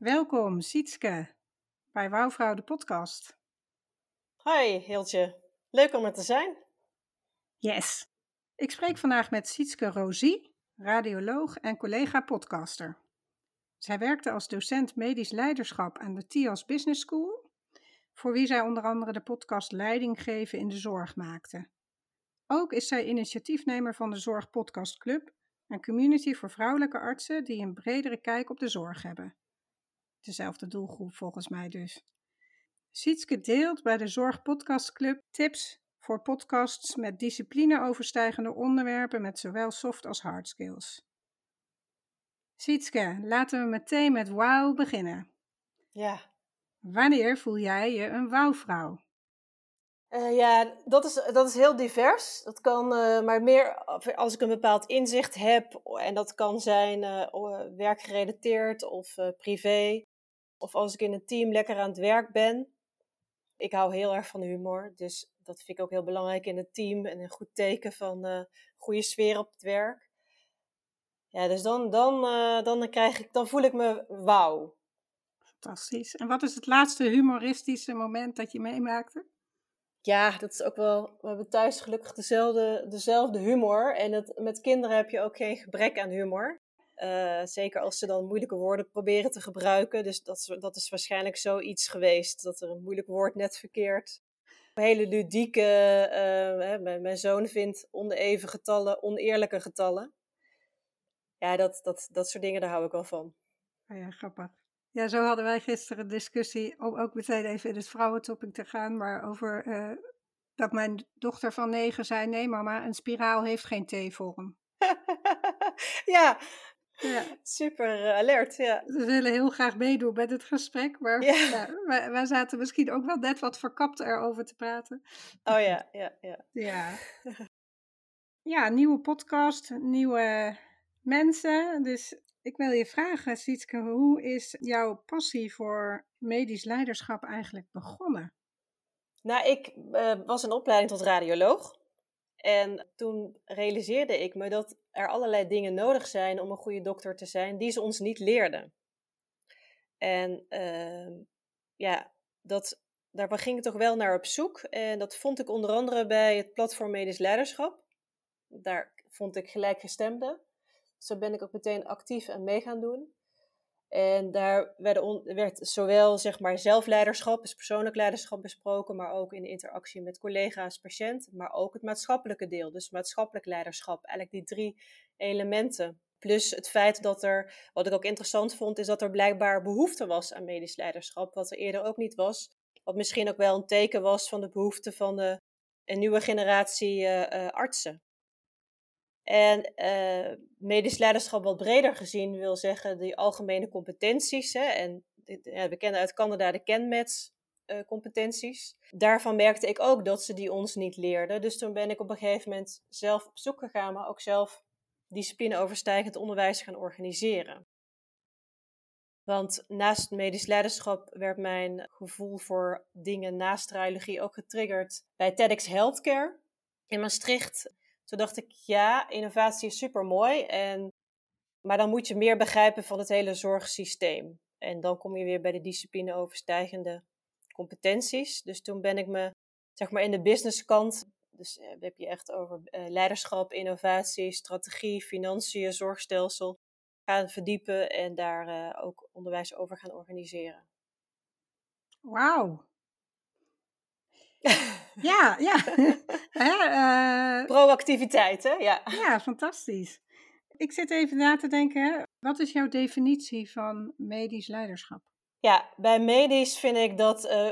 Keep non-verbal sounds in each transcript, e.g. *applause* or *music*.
Welkom, Sietske, bij Wouwvrouw de podcast. Hoi, Hiltje. Leuk om er te zijn. Yes. Ik spreek vandaag met Sietske Rosie, radioloog en collega-podcaster. Zij werkte als docent medisch leiderschap aan de TIAS Business School, voor wie zij onder andere de podcast Leiding geven in de zorg maakte. Ook is zij initiatiefnemer van de Zorg Podcast Club, een community voor vrouwelijke artsen die een bredere kijk op de zorg hebben. Dezelfde doelgroep volgens mij dus. Sietske deelt bij de Zorg Podcast Club tips voor podcasts met discipline overstijgende onderwerpen met zowel soft als hard skills. Sietske, laten we meteen met wauw beginnen. Ja. Wanneer voel jij je een wauwvrouw? Uh, ja, dat is, dat is heel divers. Dat kan uh, maar meer als ik een bepaald inzicht heb. En dat kan zijn uh, werkgerelateerd of privé. Of als ik in een team lekker aan het werk ben. Ik hou heel erg van humor. Dus dat vind ik ook heel belangrijk in het team. En een goed teken van goede sfeer op het werk. Ja, dus dan, dan, dan, krijg ik, dan voel ik me wauw. Fantastisch. En wat is het laatste humoristische moment dat je meemaakte? Ja, dat is ook wel. We hebben thuis gelukkig dezelfde, dezelfde humor. En het, met kinderen heb je ook geen gebrek aan humor. Uh, zeker als ze dan moeilijke woorden proberen te gebruiken. Dus dat, dat is waarschijnlijk zoiets geweest. Dat er een moeilijk woord net verkeerd. Een hele ludieke. Uh, hè, mijn, mijn, zoon vindt oneven getallen oneerlijke getallen. Ja, dat, dat, dat soort dingen, daar hou ik wel van. Oh ja, grappig. Ja, zo hadden wij gisteren een discussie, om ook meteen even in het vrouwentopic te gaan, maar over uh, dat mijn dochter van negen zei, nee mama, een spiraal heeft geen T-vorm. *laughs* ja. Ja, super uh, alert, ja. Ze willen heel graag meedoen met het gesprek, maar ja. *laughs* ja wij, wij, zaten misschien ook wel net wat verkapt erover te praten. Oh ja, ja, ja. Ja, *laughs* ja nieuwe podcast, nieuwe mensen, dus ik wil je vragen, Sietke, hoe is jouw passie voor medisch leiderschap eigenlijk begonnen? Nou, ik uh, was een opleiding tot radioloog. En toen realiseerde ik me dat er allerlei dingen nodig zijn om een goede dokter te zijn, die ze ons niet leerden. En uh, ja, dat, daar ging ik toch wel naar op zoek. En dat vond ik onder andere bij het platform Medisch Leiderschap. Daar vond ik gelijkgestemden. Zo ben ik ook meteen actief en mee gaan doen. En daar werd zowel zeg maar, zelfleiderschap, dus persoonlijk leiderschap besproken, maar ook in de interactie met collega's, patiënt, maar ook het maatschappelijke deel, dus maatschappelijk leiderschap. Eigenlijk die drie elementen. Plus het feit dat er, wat ik ook interessant vond, is dat er blijkbaar behoefte was aan medisch leiderschap, wat er eerder ook niet was. Wat misschien ook wel een teken was van de behoefte van de, een nieuwe generatie uh, uh, artsen. En uh, medisch leiderschap wat breder gezien wil zeggen die algemene competenties. Hè, en ja, we kennen uit Canada de kenmets uh, competenties. Daarvan merkte ik ook dat ze die ons niet leerden. Dus toen ben ik op een gegeven moment zelf op zoek gegaan, maar ook zelf disciplineoverstijgend onderwijs gaan organiseren. Want naast medisch leiderschap werd mijn gevoel voor dingen naast radiologie ook getriggerd bij TEDx Healthcare in Maastricht. Toen dacht ik, ja, innovatie is super mooi, en, maar dan moet je meer begrijpen van het hele zorgsysteem. En dan kom je weer bij de discipline overstijgende competenties. Dus toen ben ik me, zeg maar, in de businesskant, dus uh, heb je echt over uh, leiderschap, innovatie, strategie, financiën, zorgstelsel, gaan verdiepen en daar uh, ook onderwijs over gaan organiseren. Wauw. *laughs* ja, ja. *laughs* uh, Proactiviteit, hè? Ja. ja, fantastisch. Ik zit even na te denken, wat is jouw definitie van medisch leiderschap? Ja, bij medisch vind ik dat, uh,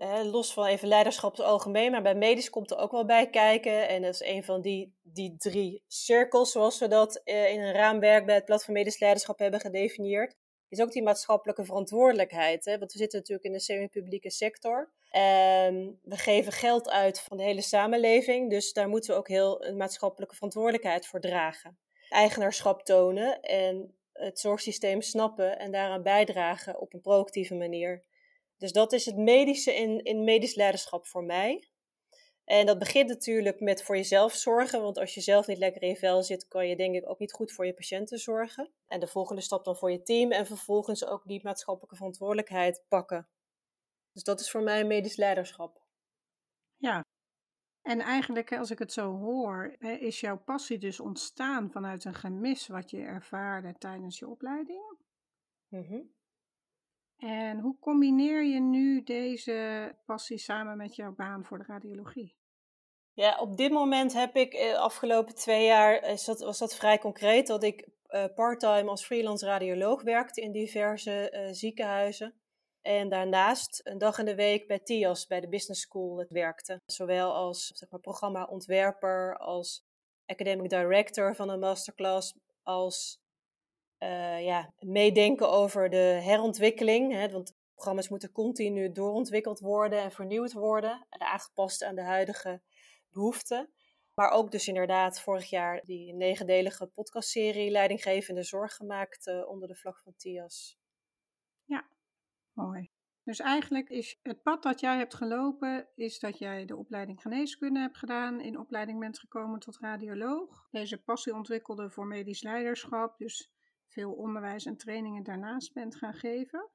uh, los van even leiderschap algemeen, maar bij medisch komt er ook wel bij kijken. En dat is een van die, die drie cirkels, zoals we dat in een raamwerk bij het Platform Medisch Leiderschap hebben gedefinieerd. Is ook die maatschappelijke verantwoordelijkheid. Hè? Want we zitten natuurlijk in de semi-publieke sector. En we geven geld uit van de hele samenleving. Dus daar moeten we ook heel een maatschappelijke verantwoordelijkheid voor dragen. Eigenaarschap tonen en het zorgsysteem snappen en daaraan bijdragen op een proactieve manier. Dus dat is het medische in, in medisch leiderschap voor mij. En dat begint natuurlijk met voor jezelf zorgen, want als je zelf niet lekker in je vel zit, kan je denk ik ook niet goed voor je patiënten zorgen. En de volgende stap dan voor je team en vervolgens ook die maatschappelijke verantwoordelijkheid pakken. Dus dat is voor mij medisch leiderschap. Ja, en eigenlijk, als ik het zo hoor, is jouw passie dus ontstaan vanuit een gemis wat je ervaarde tijdens je opleiding. Mm En hoe combineer je nu deze passie samen met jouw baan voor de radiologie? Ja, op dit moment heb ik de eh, afgelopen twee jaar, is dat, was dat vrij concreet, dat ik uh, parttime als freelance radioloog werkte in diverse ziekenhuizen. En daarnaast een dag in de week bij TIAS, bij de Business School, werkte. Zowel als zeg maar, programma-ontwerper, als academic director van een masterclass, als uh, ja, meedenken over de herontwikkeling. Hè, want programma's moeten continu doorontwikkeld worden en vernieuwd worden, en aangepast aan de huidige behoeften. Maar ook dus inderdaad vorig jaar die negendelige podcastserie Leidinggevende Zorg gemaakt uh, onder de vlag van TIAS. Ja, Mooi. Dus eigenlijk is het pad dat jij hebt gelopen, is dat jij de opleiding geneeskunde hebt gedaan, in opleiding bent gekomen tot radioloog, deze passie ontwikkelde voor medisch leiderschap, dus veel onderwijs en trainingen daarnaast bent gaan geven.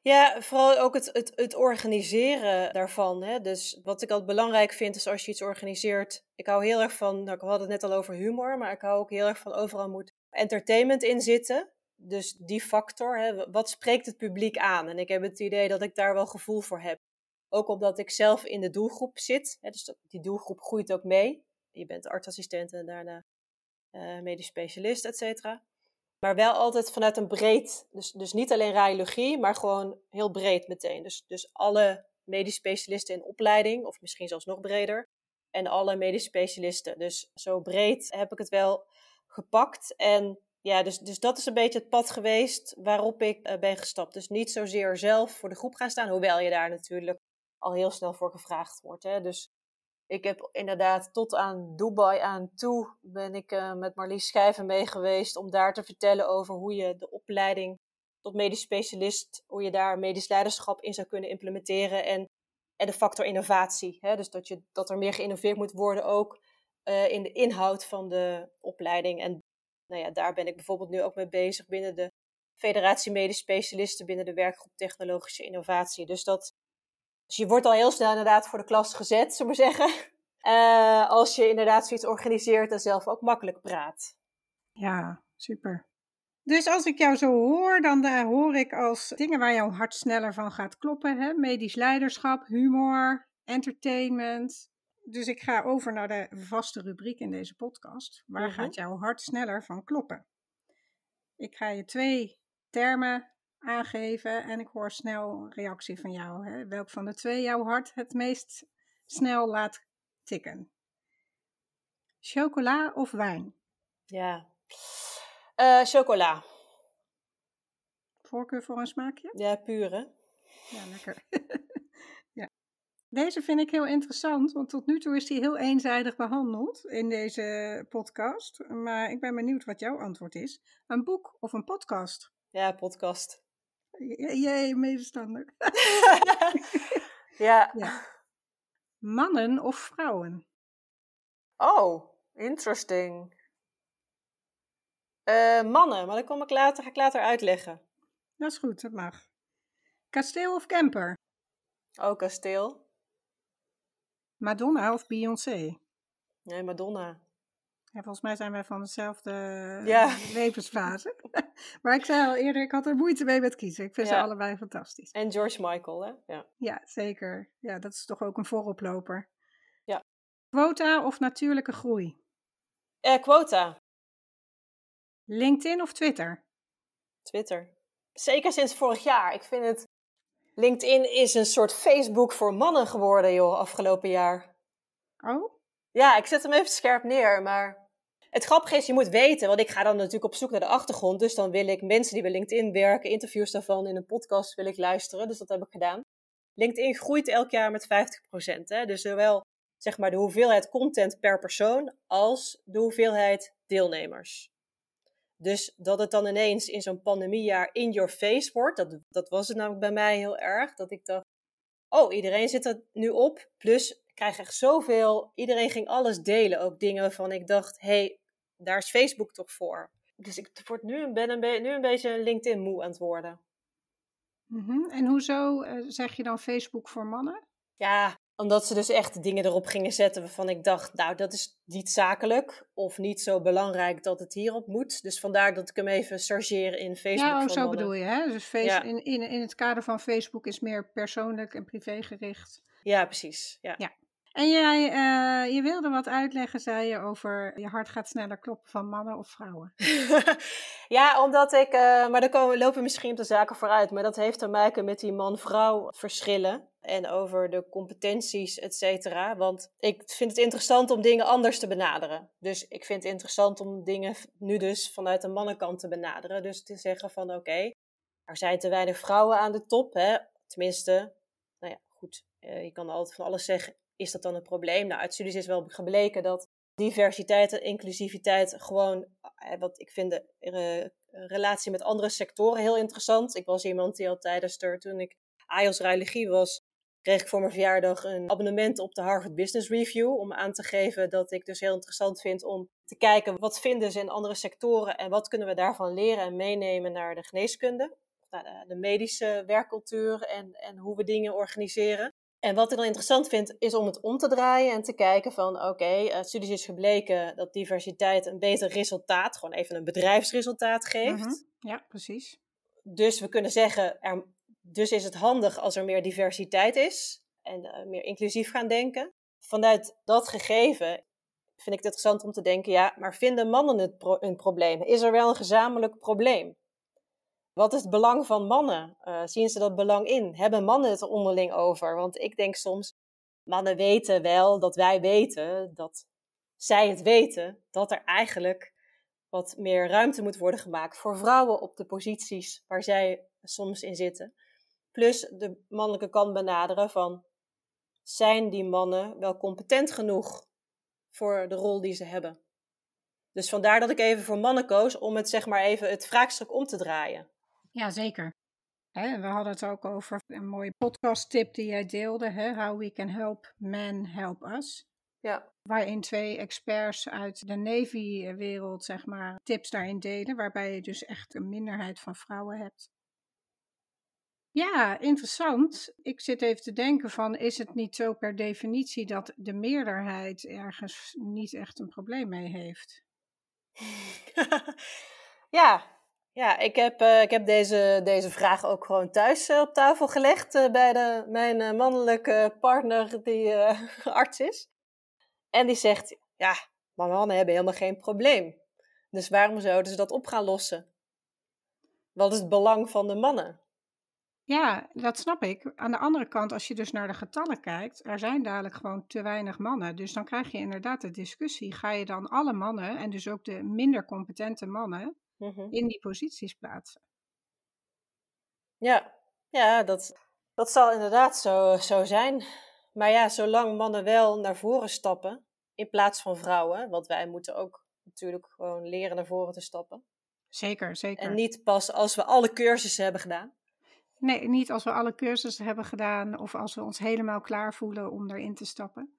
Ja, vooral ook het, het, het organiseren daarvan. Hè? Dus wat ik altijd belangrijk vind, is als je iets organiseert. Ik hou heel erg van, nou, ik had het net al over humor, maar ik hou ook heel erg van overal moet entertainment in zitten dus die factor, hè, wat spreekt het publiek aan? En ik heb het idee dat ik daar wel gevoel voor heb. Ook omdat ik zelf in de doelgroep zit. Hè, dus die doelgroep groeit ook mee. Je bent artsassistent en daarna uh, medisch specialist, et cetera. Maar wel altijd vanuit een breed, dus, dus niet alleen radiologie, maar gewoon heel breed meteen. Dus, dus alle medisch specialisten in opleiding, of misschien zelfs nog breder. En alle medisch specialisten. Dus zo breed heb ik het wel gepakt. En ja, dus, dus dat is een beetje het pad geweest waarop ik uh, ben gestapt. Dus niet zozeer zelf voor de groep gaan staan, hoewel je daar natuurlijk al heel snel voor gevraagd wordt. Hè. Dus ik heb inderdaad tot aan Dubai aan toe ben ik uh, met Marlies Schijven mee geweest om daar te vertellen over hoe je de opleiding tot medisch specialist, hoe je daar medisch leiderschap in zou kunnen implementeren en, en de factor innovatie. Hè. Dus dat, je, dat er meer geïnnoveerd moet worden ook uh, in de inhoud van de opleiding. En nou ja, daar ben ik bijvoorbeeld nu ook mee bezig binnen de Federatie Medisch Specialisten binnen de werkgroep Technologische Innovatie. Dus, dat, dus je wordt al heel snel inderdaad voor de klas gezet, zullen we zeggen. Uh, *laughs* als je inderdaad zoiets organiseert en zelf ook makkelijk praat. Ja, super. Dus als ik jou zo hoor, dan uh, hoor ik als dingen waar jouw hart sneller van gaat kloppen. Hè? Medisch leiderschap, humor, entertainment, dus ik ga over naar de vaste rubriek in deze podcast. Waar mhm. gaat jouw hart sneller van kloppen? Ik ga je twee termen aangeven en ik hoor snel een reactie van jou. Hè? Welk van de twee jouw hart het meest snel laat tikken? Chocola of wijn? Ja, uh, chocola. Voorkeur voor een smaakje? Ja, pure. Ja, lekker. *laughs* Deze vind ik heel interessant, want tot nu toe is die heel eenzijdig behandeld in deze podcast. Maar ik ben benieuwd wat jouw antwoord is. Een boek of een podcast? Ja, podcast. Jij, medestander. *laughs* ja. ja. Mannen of vrouwen? Oh, interesting. Uh, mannen, maar dat kom ik later, ga ik later uitleggen. Dat is goed, dat mag. Kasteel of camper? Oh, kasteel. Madonna of Beyoncé? Nee, Madonna. Ja, volgens mij zijn wij van dezelfde ja. *laughs* levensfase. *laughs* maar ik zei al eerder, ik had er moeite mee met kiezen. Ik vind ze allebei fantastisch. En George Michael, hè? Ja. ja, zeker. Ja, dat is toch ook een vooroploper. Ja. Quota of natuurlijke groei? Eh, quota. LinkedIn of Twitter? Twitter. Zeker sinds vorig jaar. Ik vind het. LinkedIn is een soort Facebook voor mannen geworden, joh, afgelopen jaar. Oh? Ja, ik zet hem even scherp neer, maar. Het grappige is, je moet weten, want ik ga dan natuurlijk op zoek naar de achtergrond. Dus dan wil ik mensen die bij LinkedIn werken, interviews daarvan in een podcast wil ik luisteren. Dus dat heb ik gedaan. LinkedIn groeit elk jaar met 50%. Hè? Dus zowel zeg maar, de hoeveelheid content per persoon als de hoeveelheid deelnemers. Dus dat het dan ineens in zo'n pandemiejaar in your face wordt, dat, dat was het namelijk bij mij heel erg. Dat ik dacht, oh, iedereen zit er nu op. Plus, ik krijg echt zoveel. Iedereen ging alles delen. Ook dingen waarvan ik dacht, hé, hey, daar is Facebook toch voor. Dus ik word nu, ben een, nu een beetje LinkedIn moe aan het worden. Mm En hoezo uh, zeg je dan Facebook voor mannen? Ja, omdat ze dus echt dingen erop gingen zetten waarvan ik dacht, nou, dat is niet zakelijk of niet zo belangrijk dat het hierop moet. Dus vandaar dat ik hem even chargeer in Facebook. Ja, oh, zo bedoel je, hè? Dus face, in, in, in het kader van Facebook is meer persoonlijk en privégericht. Ja, precies. Ja. ja. En jij, uh, je wilde wat uitleggen, zei je, over je hart gaat sneller kloppen van mannen of vrouwen. *laughs* ja, omdat ik, uh, maar dan komen, lopen we misschien op de zaken vooruit, maar dat heeft te maken met die man-vrouw verschillen en over de competenties, et cetera. Want ik vind het interessant om dingen anders te benaderen. Dus ik vind het interessant om dingen nu dus vanuit de mannenkant te benaderen. Dus te zeggen van oké, er zijn te weinig vrouwen aan de top. Hè? Tenminste, nou ja, goed, uh, je kan altijd van alles zeggen. Is dat dan een probleem? Nou, uit studies is wel gebleken dat diversiteit en inclusiviteit gewoon, eh, wat ik vind de uh, relatie met andere sectoren heel interessant. Ik was iemand die al tijdens er, toen ik AIOS Ruilogie was, kreeg ik voor mijn verjaardag een abonnement op de Harvard Business Review. Om aan te geven dat ik dus heel interessant vind om te kijken wat vinden ze in andere sectoren en wat kunnen we daarvan leren en meenemen naar de geneeskunde. De medische werkcultuur en, en hoe we dingen organiseren. En wat ik dan interessant vind, is om het om te draaien en te kijken van, oké, okay, uh, studies is gebleken dat diversiteit een beter resultaat, gewoon even een bedrijfsresultaat geeft. Mhm. Ja, precies. Dus we kunnen zeggen, er, dus is het handig als er meer diversiteit is en uh, meer inclusief gaan denken. Vanuit dat gegeven vind ik het interessant om te denken, ja, maar vinden mannen het pro een probleem? Is er wel een gezamenlijk probleem? Wat is het belang van mannen? Uh, zien ze dat belang in? Hebben mannen het er onderling over? Want ik denk soms, mannen weten wel dat wij weten, dat zij het weten, dat er eigenlijk wat meer ruimte moet worden gemaakt voor vrouwen op de posities waar zij soms in zitten. Plus de mannelijke kant benaderen van, zijn die mannen wel competent genoeg voor de rol die ze hebben? Dus vandaar dat ik even voor mannen koos om het zeg maar even het vraagstuk om te draaien. Ja, zeker. We hadden het ook over een mooie podcast tip die jij deelde. Hè? How we can help men help us. Ja. Waarin twee experts uit de Navy-wereld, zeg maar, tips daarin delen. Waarbij je dus echt een minderheid van vrouwen hebt. Ja, interessant. Ik zit even te denken van, is het niet zo per definitie dat de meerderheid ergens niet echt een probleem mee heeft? *laughs* ja, ja, ik heb, uh, ik heb deze, deze vraag ook gewoon thuis uh, op tafel gelegd uh, bij de, mijn mannelijke partner die *laughs* arts is. En die zegt, ja, maar mannen hebben helemaal geen probleem. Dus waarom zouden ze dat op gaan lossen? Wat is het belang van de mannen? Ja, dat snap ik. Aan de andere kant, als je dus naar de getallen kijkt, er zijn dadelijk gewoon te weinig mannen. Dus dan krijg je inderdaad de discussie. Ga je dan alle mannen, en dus ook de minder competente mannen, Mhm. in die posities plaatsen. Ja, ja dat, dat zal inderdaad zo, zo zijn. Maar ja, zolang mannen wel naar voren stappen, in plaats van vrouwen, want wij moeten ook natuurlijk gewoon leren naar voren te stappen. Zeker, zeker. En niet pas als we alle cursussen hebben gedaan. Nee, niet als we alle cursussen hebben gedaan of als we ons helemaal klaar voelen om erin te stappen.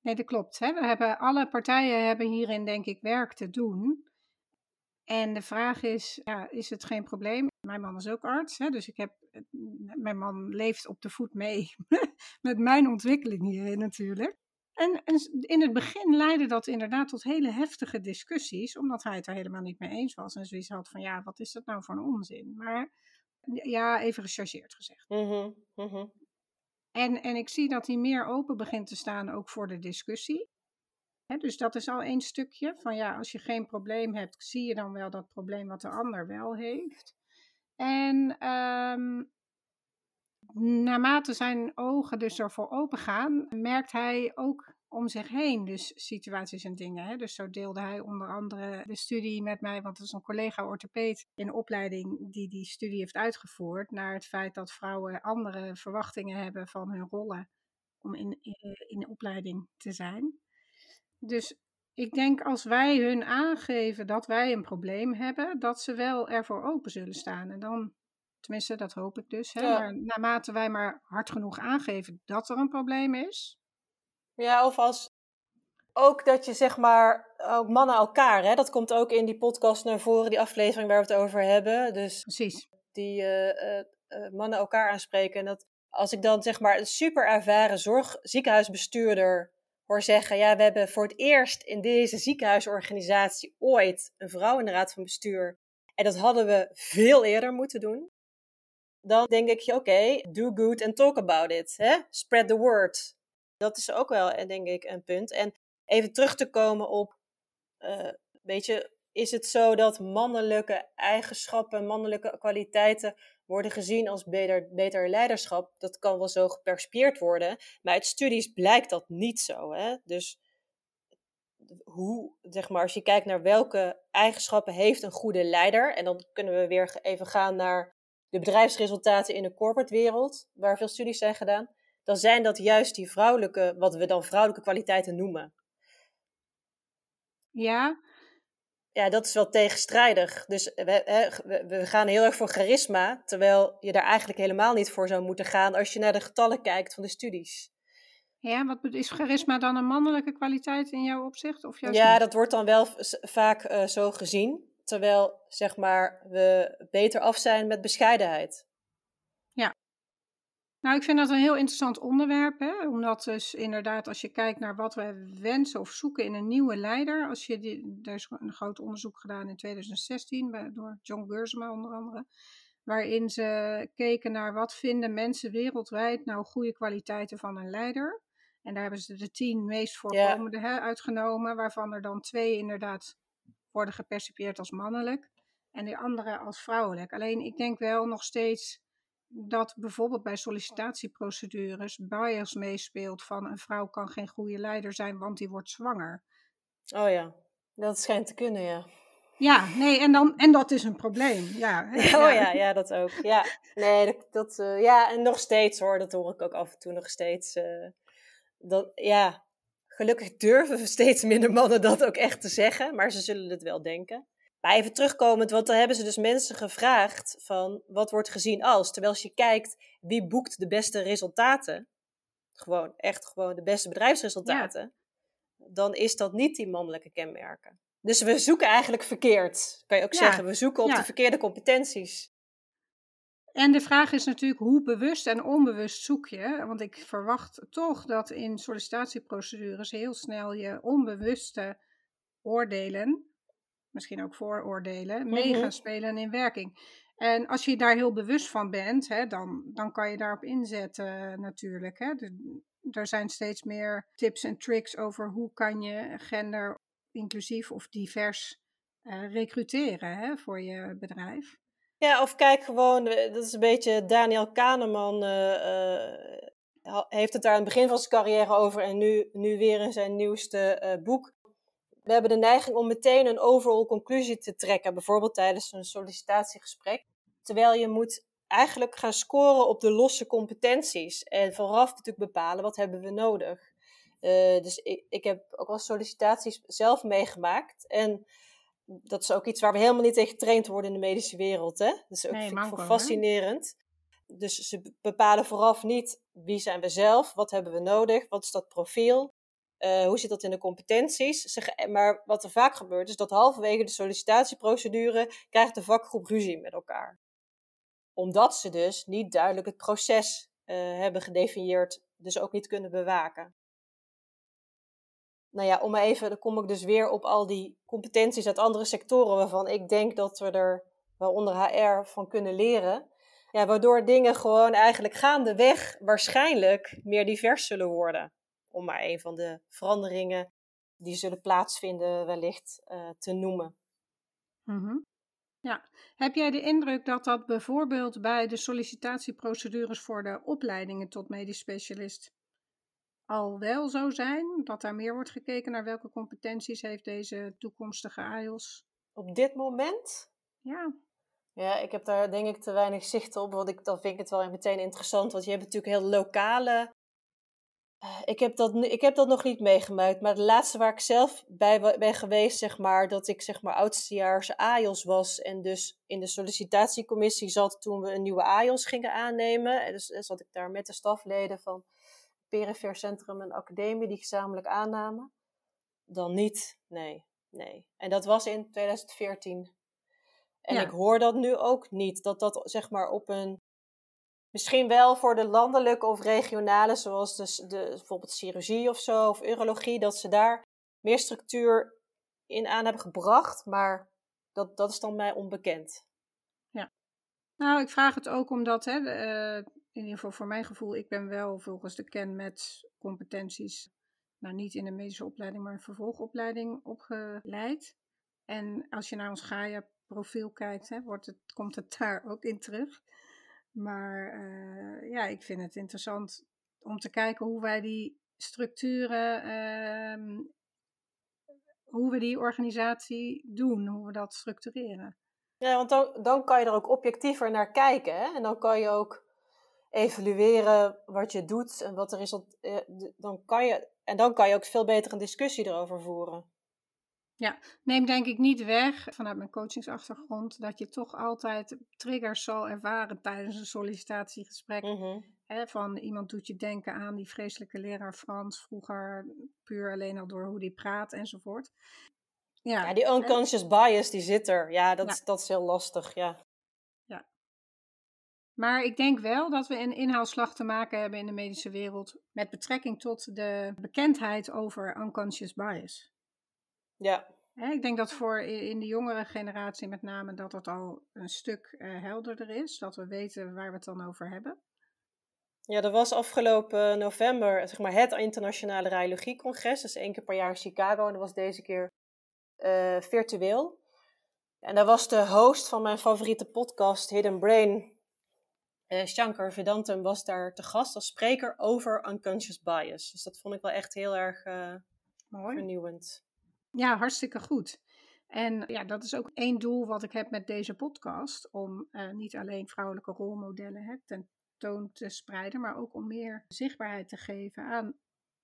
Nee, dat klopt. Hè? We hebben, alle partijen hebben hierin denk ik werk te doen. En de vraag is, ja, is het geen probleem? Mijn man is ook arts, hè? dus ik heb, mijn man leeft op de voet mee *laughs* met mijn ontwikkeling hierin natuurlijk. En, en, in het begin leidde dat inderdaad tot hele heftige discussies, omdat hij het er helemaal niet mee eens was. En zoiets had van, ja, wat is dat nou voor een onzin? Maar ja, even gechargeerd gezegd. Mm -hmm, En, en ik zie dat hij meer open begint te staan ook voor de discussie. Dus dat is al één stukje van ja, als je geen probleem hebt, zie je dan wel dat probleem wat de ander wel heeft. En um, naarmate zijn ogen dus ervoor open gaan, merkt hij ook om zich heen dus situaties en dingen. Hè. Dus zo deelde hij onder andere de studie met mij, want het is een collega orthopeed in opleiding die die studie heeft uitgevoerd, naar het feit dat vrouwen andere verwachtingen hebben van hun rollen om in, in de opleiding te zijn. Dus ik denk als wij hun aangeven dat wij een probleem hebben, dat ze wel ervoor open zullen staan. En dan Tenminste, dat hoop ik dus. Hè? Maar naarmate wij maar hard genoeg aangeven dat er een probleem is. Ja, of als ook dat je zeg maar, ook mannen elkaar, hè? dat komt ook in die podcast naar voren, die aflevering waar we het over hebben. Dus Precies. Die uh, uh, mannen elkaar aanspreken. En dat als ik dan zeg maar een super ervaren zorg, ziekenhuisbestuurder hoor zeggen: Ja, we hebben voor het eerst in deze ziekenhuisorganisatie ooit een vrouw in de raad van bestuur. En dat hadden we veel eerder moeten doen dan denk ik oké, do good and talk about it. Hè? Spread the word. Dat is ook wel, eh, denk ik, een punt. En even terug te komen op, uh, weet je, is het zo dat mannelijke eigenschappen, mannelijke kwaliteiten worden gezien als beter, beter leiderschap? Dat kan wel zo geperspieerd worden, maar uit studies blijkt dat niet zo. Hè? Dus hoe, zeg maar, als je kijkt naar welke eigenschappen heeft een goede leider, en dan kunnen we weer even gaan naar de bedrijfsresultaten in de corporate wereld, waar veel studies zijn gedaan, dan zijn dat juist die vrouwelijke, wat we dan vrouwelijke kwaliteiten noemen. Ja. Ja, dat is wel tegenstrijdig. Dus we, we, gaan heel erg voor charisma, terwijl je daar eigenlijk helemaal niet voor zou moeten gaan als je naar de getallen kijkt van de studies. Ja, wat is charisma dan een mannelijke kwaliteit in jouw opzicht? Of juist ja, dat wordt dan wel vaak uh, zo gezien terwijl zeg maar, we beter af zijn met bescheidenheid. Nou, ik vind dat een heel interessant onderwerp, hè? omdat dus inderdaad als je kijkt naar wat we wensen of zoeken in een nieuwe leider, als je die, er is een groot onderzoek gedaan in 2016 bij, door John Gersma onder andere, waarin ze keken naar wat vinden mensen wereldwijd nou goede kwaliteiten van een leider. En daar hebben ze de tien meest voorkomende hè, uitgenomen, waarvan er dan twee inderdaad worden gepercipieerd als mannelijk en de andere als vrouwelijk. Alleen ik denk wel nog steeds dat bijvoorbeeld bij sollicitatieprocedures bias meespeelt van een vrouw kan geen goede leider zijn, want die wordt zwanger. Oh ja, dat schijnt te kunnen, ja. Ja, nee, en, dan, en dat is een probleem. Ja, *laughs* oh ja, ja, dat ook. Ja, nee, dat, dat uh, ja, en nog steeds hoor, dat hoor ik ook af en toe nog steeds. Uh, dat, ja, Gelukkig durven steeds minder mannen dat ook echt te zeggen, maar ze zullen het wel denken. Maar even terugkomend, want dan hebben ze dus mensen gevraagd van wat wordt gezien als. Terwijl als je kijkt wie boekt de beste resultaten, gewoon echt gewoon de beste bedrijfsresultaten, dan is dat niet die mannelijke kenmerken. Dus we zoeken eigenlijk verkeerd, kan je ook zeggen. We zoeken op de verkeerde competenties. En de vraag is natuurlijk hoe bewust en onbewust zoek je. Want ik verwacht toch dat in sollicitatieprocedures heel snel je onbewuste oordelen, misschien ook vooroordelen, mee gaan mhm. spelen in werking. En als je daar heel bewust van bent, hè, dan, dan kan je daarop inzetten natuurlijk. Hè. er zijn steeds meer tips en tricks over hoe kan je gender inclusief of divers uh, recruteren hè, voor je bedrijf. Ja, of kijk gewoon, dat is een beetje Daniel Kahneman uh, heeft het daar aan het begin van zijn carrière over en nu, nu weer in zijn nieuwste boek. We hebben de neiging om meteen een overall conclusie te trekken, bijvoorbeeld tijdens een sollicitatiegesprek. Terwijl je moet eigenlijk gaan scoren op de losse competenties. En vooraf natuurlijk bepalen wat hebben we nodig. Uh, dus ik, ik heb ook wel sollicitaties zelf meegemaakt. En dat is ook iets waar we helemaal niet tegen getraind worden in de medische wereld. Hè? Dat is ook nee, fascinerend. Dus ze bepalen vooraf niet wie zijn we zelf, wat hebben we nodig, wat is dat profiel, uh, hoe zit dat in de competenties. Ze, maar wat er vaak gebeurt is dat halverwege de sollicitatieprocedure krijgt de vakgroep ruzie met elkaar. Omdat ze dus niet duidelijk het proces uh, hebben gedefinieerd, dus ook niet kunnen bewaken nou ja, om even, dan kom ik dus weer op al die competenties uit andere sectoren waarvan ik denk dat we er, waaronder HR, van kunnen leren. Ja, waardoor dingen gewoon eigenlijk gaandeweg waarschijnlijk meer divers zullen worden. Om maar een van de veranderingen die zullen plaatsvinden wellicht uh, te noemen. Mm Ja, heb jij de indruk dat dat bijvoorbeeld bij de sollicitatieprocedures voor de opleidingen tot medisch specialist al wel zo zijn? Dat daar meer wordt gekeken naar welke competenties heeft deze toekomstige AIOS? Op dit moment? Ja. Ja, ik heb daar denk ik te weinig zicht op. Want ik, dan vind ik het wel meteen interessant. Want je hebt natuurlijk heel lokale. Ik heb, dat, ik heb dat nog niet meegemaakt. Maar de laatste waar ik zelf bij ben geweest, zeg maar, dat ik zeg maar oudstejaars AIOS was. En dus in de sollicitatiecommissie zat toen we een nieuwe AIOS gingen aannemen. En dus zat ik daar met de stafleden van Perifere Centrum en Academie die gezamenlijk aannamen. Dan niet, nee, nee. En dat was in 2014. En ik hoor dat nu ook niet, dat dat zeg maar op een, misschien wel voor de landelijke of regionale, zoals de, de, bijvoorbeeld chirurgie of zo, of urologie, dat ze daar meer structuur in aan hebben gebracht, maar dat, dat is dan mij onbekend. Ja. Nou, ik vraag het ook omdat hè, uh, in ieder geval voor mijn gevoel, ik ben wel volgens de ken met competenties, nou niet in de medische opleiding, maar een vervolgopleiding opgeleid. En als je naar ons Gaia-profiel kijkt, hè, wordt het, komt het daar ook in terug. Maar uh, ja, ik vind het interessant om te kijken hoe wij die structuren, uh, hoe we die organisatie doen, hoe we dat structureren. Ja, want dan, dan kan je er ook objectiever naar kijken. Hè? En dan kan je ook evalueren wat je doet en wat er is. Eh, dan kan je, en dan kan je ook veel beter een discussie erover voeren. Ja, neem denk ik niet weg vanuit mijn coachingsachtergrond dat je toch altijd triggers zal ervaren tijdens een sollicitatiegesprek. Mm van iemand doet je denken aan die vreselijke leraar Frans vroeger, puur alleen al door hoe die praat enzovoort. Ja, ja die unconscious bias die zit er. Ja, dat, dat is heel lastig. Ja. Maar ik denk wel dat we een inhaalslag te maken hebben in de medische wereld met betrekking tot de bekendheid over unconscious bias. Ja. ik denk dat voor in de jongere generatie met name dat het al een stuk uh, helderder is, dat we weten waar we het dan over hebben. Ja, er was afgelopen november zeg maar, het internationale radiologiecongres, dus één keer per jaar in Chicago en dat was deze keer uh, virtueel. En daar was de host van mijn favoriete podcast, Hidden Brain, uh, Shankar Vedantam was daar te gast als spreker over unconscious bias. Dus dat vond ik wel echt heel erg uh, vernieuwend. Ja, hartstikke goed. En ja, dat is ook één doel wat ik heb met deze podcast. Om uh, niet alleen vrouwelijke rolmodellen hè, tentoon te spreiden, maar ook om meer zichtbaarheid te geven aan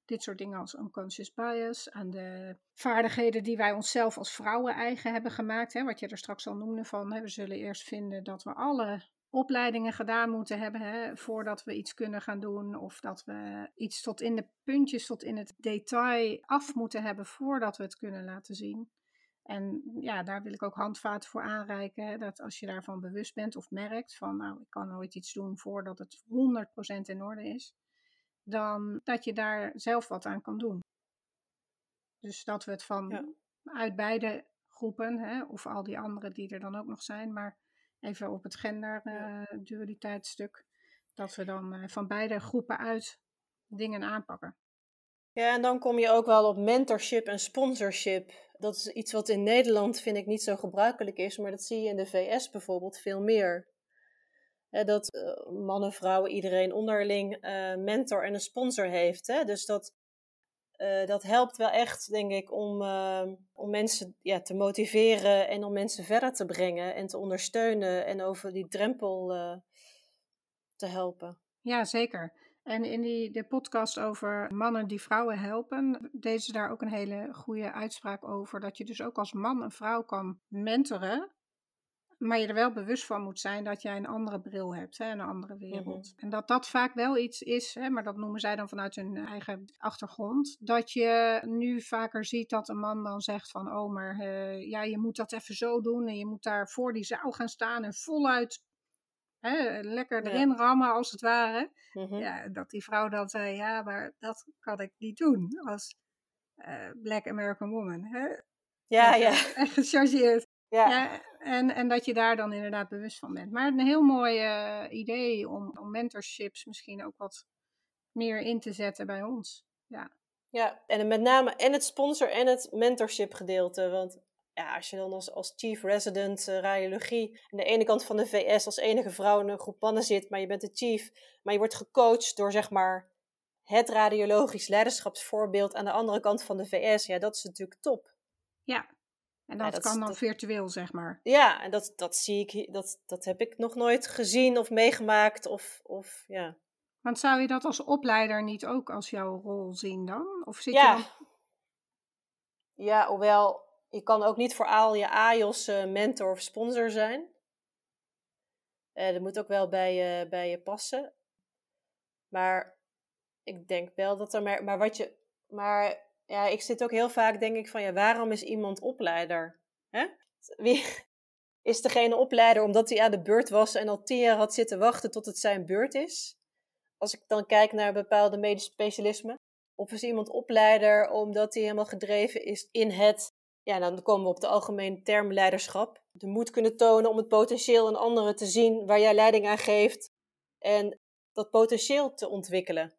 dit soort dingen als unconscious bias, aan de vaardigheden die wij onszelf als vrouwen eigen hebben gemaakt. Hè, wat je er straks al noemde van, we zullen eerst vinden dat we alle opleidingen gedaan moeten hebben hè, voordat we iets kunnen gaan doen. Of dat we iets tot in de puntjes, tot in het detail af moeten hebben voordat we het kunnen laten zien. En ja, daar wil ik ook handvaten voor aanreiken. Hè, dat als je daarvan bewust bent of merkt van nou, ik kan nooit iets doen voordat het 100% in orde is. Dan dat je daar zelf wat aan kan doen. Dus dat we het van uit beide groepen, hè, of al die anderen die er dan ook nog zijn, maar even op het gender-dualiteitsstuk, uh, dat we dan uh, van beide groepen uit dingen aanpakken. Ja, en dan kom je ook wel op mentorship en sponsorship. Dat is iets wat in Nederland, vind ik, niet zo gebruikelijk is, maar dat zie je in de VS bijvoorbeeld veel meer. dat uh, mannen, vrouwen, iedereen onderling mentor en een sponsor heeft. Hè? Dus dat uh, dat helpt wel echt, denk ik, om, uh, om mensen ja, te motiveren en om mensen verder te brengen en te ondersteunen en over die drempel uh, te helpen. Ja, zeker. En in die, de podcast over mannen die vrouwen helpen, deden ze daar ook een hele goede uitspraak over. Dat je dus ook als man een vrouw kan mentoren. Maar je er wel bewust van moet zijn dat jij een andere bril hebt, hè, een andere wereld. En dat dat vaak wel iets is, hè, maar dat noemen zij dan vanuit hun eigen achtergrond. Dat je nu vaker ziet dat een man dan zegt van, oh maar eh, ja, je moet dat even zo doen. En je moet daar voor die zaal gaan staan en voluit hè, lekker erin rammen als het ware. Mhm. Ja, dat die vrouw dan zei, ja, maar dat kan ik niet doen als eh, Black American woman. Hè? Ja, En, ja. eh, *laughs* Echt gechargeerd. Ja. Ja, en, en dat je daar dan inderdaad bewust van bent. Maar een heel mooi eh, idee om, om mentorships misschien ook wat meer in te zetten bij ons. Ja, Ja, en met name en het sponsor en het mentorship gedeelte. Want ja, als je dan als, als chief resident eh, radiologie aan de ene kant van de VS als enige vrouw in een groep mannen zit, maar je bent de chief, maar je wordt gecoacht door zeg maar het radiologisch leiderschapsvoorbeeld aan de andere kant van de VS, ja, dat is natuurlijk top. ja. En Ja, dat, kan dan dat- virtueel, zeg maar. Ja, en dat, dat zie ik, dat, dat heb ik nog nooit gezien of meegemaakt of, of ja. Want zou je dat als opleider niet ook als jouw rol zien dan? Of zit Ja. je dan... Ja, hoewel je kan ook niet voor al je AIOS eh, mentor of sponsor zijn. Eh, dat moet ook wel bij je, bij je passen. Maar ik denk wel dat er maar, maar wat je, maar ja, ik zit ook heel vaak denk ik van ja, waarom is iemand opleider? Hè? Wie *laughs* is degene opleider omdat hij aan de beurt was en al tien jaar had zitten wachten tot het zijn beurt is? Als ik dan kijk naar bepaalde medische specialismen. Of is iemand opleider omdat hij helemaal gedreven is in het, ja, dan komen we op de algemene term leiderschap. De moed kunnen tonen om het potentieel in anderen te zien waar jij leiding aan geeft. En dat potentieel te ontwikkelen.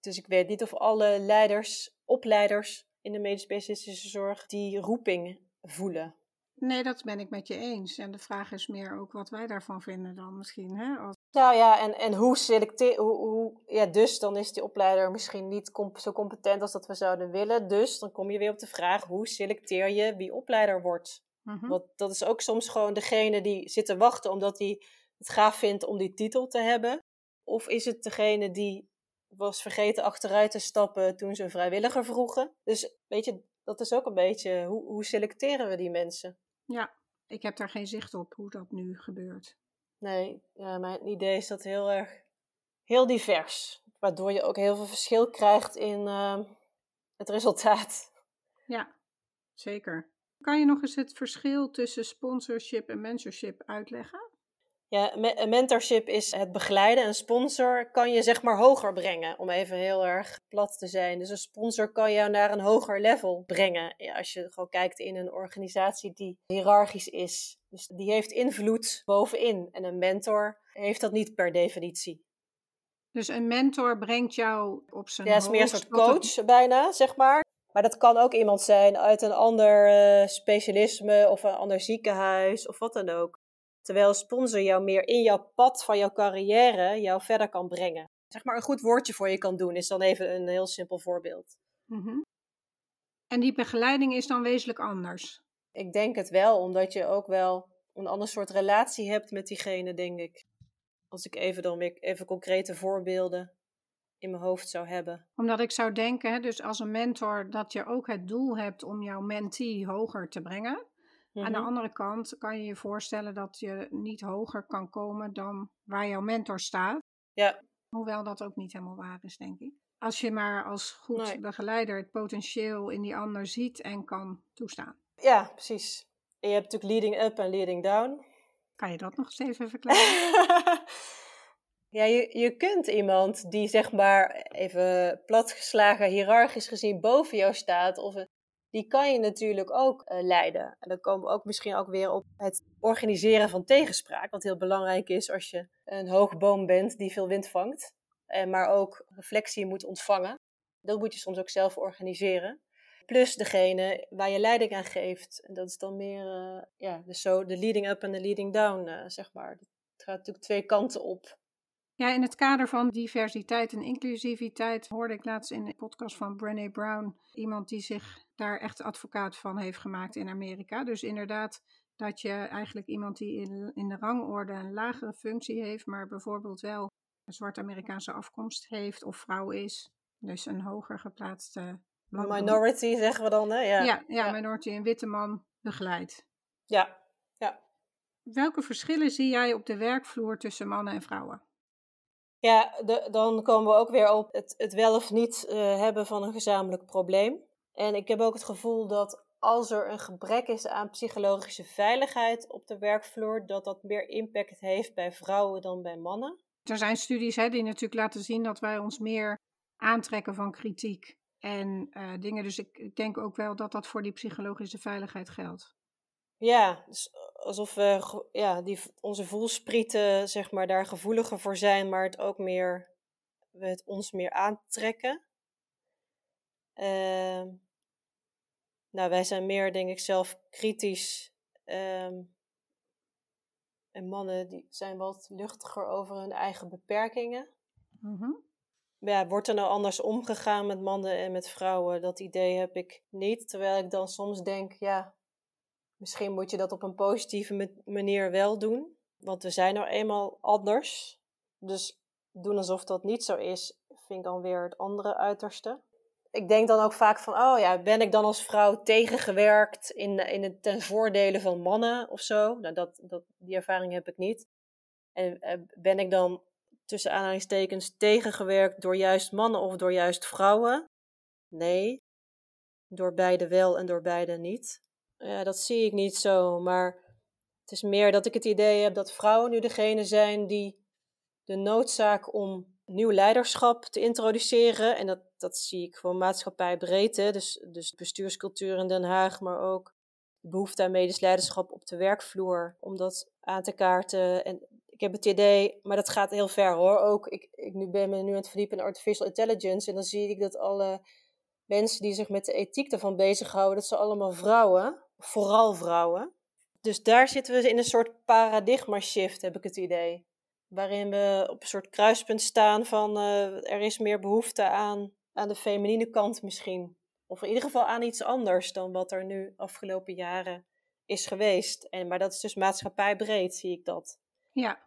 Dus ik weet niet of alle leiders, opleiders in de medisch specialistische zorg die roeping voelen. Nee, dat ben ik met je eens. En de vraag is meer ook wat wij daarvan vinden dan misschien. Hè? Als... Nou ja, en, en hoe selecteer, hoe, hoe, ja, dus dan is die opleider misschien niet comp- zo competent als dat we zouden willen. Dus dan kom je weer op de vraag, hoe selecteer je wie opleider wordt? Mhm. Want dat is ook soms gewoon degene die zit te wachten omdat hij het gaaf vindt om die titel te hebben. Of is het degene die was vergeten achteruit te stappen toen ze een vrijwilliger vroegen? Dus weet je, dat is ook een beetje, hoe, hoe selecteren we die mensen? Ja, ik heb daar geen zicht op hoe dat nu gebeurt. Nee, ja, mijn idee is dat heel erg, heel divers. Waardoor je ook heel veel verschil krijgt in eh, het resultaat. Ja, zeker. Kan je nog eens het verschil tussen sponsorship en mentorship uitleggen? Ja, mentorship is het begeleiden. Een sponsor kan je zeg maar hoger brengen, om even heel erg plat te zijn. Dus een sponsor kan jou naar een hoger level brengen. Ja, als je gewoon kijkt in een organisatie die hiërarchisch is. Dus die heeft invloed bovenin. En een mentor heeft dat niet per definitie. Dus een mentor brengt jou op zijn Ja, het is meer een soort het- coach bijna, zeg maar. Maar dat kan ook iemand zijn uit een ander eh, specialisme of een ander ziekenhuis of wat dan ook. Terwijl sponsor jou meer in jouw pad van jouw carrière jou verder kan brengen. Zeg maar een goed woordje voor je kan doen, is dan even een heel simpel voorbeeld. Mhm. En die begeleiding is dan wezenlijk anders. Ik denk het wel, omdat je ook wel een ander soort relatie hebt met diegene, denk ik. Als ik even dan weer even concrete voorbeelden in mijn hoofd zou hebben. Omdat ik zou denken, hè, dus als een mentor, dat je ook het doel hebt om jouw mentee hoger te brengen. Aan de Mhm. andere kant kan je je voorstellen dat je niet hoger kan komen dan waar jouw mentor staat. Ja, Hoewel dat ook niet helemaal waar is, denk ik. Als je maar als goed Nee. begeleider het potentieel in die ander ziet en kan toestaan. ja, precies. En je hebt natuurlijk leading up en leading down. Kan je dat nog eens even verklaren? *laughs* ja, je, je kunt iemand die zeg maar even platgeslagen, hiërarchisch gezien boven jou staat, of een- die kan je natuurlijk ook eh, leiden. En dan komen we ook misschien ook weer op het organiseren van tegenspraak, wat heel belangrijk is als je een hoge boom bent die veel wind vangt, en maar ook reflectie moet ontvangen. Dat moet je soms ook zelf organiseren. Plus degene waar je leiding aan geeft. En dat is dan meer, eh, ja, dus zo de leading up en de leading down, eh, zeg maar. Het gaat natuurlijk twee kanten op. Ja, in het kader van diversiteit en inclusiviteit hoorde ik laatst in de podcast van Brené Brown iemand die zich daar echt advocaat van heeft gemaakt in Amerika. Dus inderdaad dat je eigenlijk iemand die in, in de rangorde een lagere functie heeft, maar bijvoorbeeld wel een zwart Amerikaanse afkomst heeft of vrouw is. Dus een hoger geplaatste man. Minority zeggen we dan, hè? Ja, ja, ja, minority, een witte man begeleidt. Ja, ja. Welke verschillen zie jij op de werkvloer tussen mannen en vrouwen? Ja, de, dan komen we ook weer op het, het wel of niet uh, hebben van een gezamenlijk probleem. En ik heb ook het gevoel dat als er een gebrek is aan psychologische veiligheid op de werkvloer, dat dat meer impact heeft bij vrouwen dan bij mannen. Er zijn studies hè, die natuurlijk laten zien dat wij ons meer aantrekken van kritiek en uh, dingen. Dus ik, ik denk ook wel dat dat voor die psychologische veiligheid geldt. Ja, dus alsof we ja, die, onze voelsprieten zeg maar, daar gevoeliger voor zijn, maar het ook meer, we het ons meer aantrekken. Uh, nou, wij zijn meer, denk ik, zelf kritisch. Um, en mannen die zijn wat luchtiger over hun eigen beperkingen. Mm Ja, wordt er nou anders omgegaan met mannen en met vrouwen? Dat idee heb ik niet. Terwijl ik dan soms denk, ja, misschien moet je dat op een positieve manier wel doen. Want we zijn nou eenmaal anders. Dus doen alsof dat niet zo is, vind ik dan weer het andere uiterste ik denk dan ook vaak van, oh ja, ben ik dan als vrouw tegengewerkt in, in het ten voordele van mannen of zo? Nou, dat, dat, die ervaring heb ik niet. En eh, ben ik dan tussen aanhalingstekens tegengewerkt door juist mannen of door juist vrouwen? Nee, door beide wel en door beide niet. Ja, dat zie ik niet zo, maar het is meer dat ik het idee heb dat vrouwen nu degene zijn die de noodzaak om nieuw leiderschap te introduceren. En dat, dat zie ik gewoon maatschappijbreed. Hè? Dus, dus bestuurscultuur in Den Haag, maar ook de behoefte aan medisch leiderschap op de werkvloer. Om dat aan te kaarten. En ik heb het idee, maar dat gaat heel ver hoor. Ook, ik, ik nu ben me nu aan het verdiepen in artificial intelligence. En dan zie ik dat alle mensen die zich met de ethiek ervan bezighouden, dat ze allemaal vrouwen, vooral vrouwen. Dus daar zitten we in een soort paradigma shift, heb ik het idee waarin we op een soort kruispunt staan van uh, er is meer behoefte aan, aan de feminine kant misschien. Of in ieder geval aan iets anders dan wat er nu afgelopen jaren is geweest. En, maar dat is dus maatschappijbreed, zie ik dat. Ja.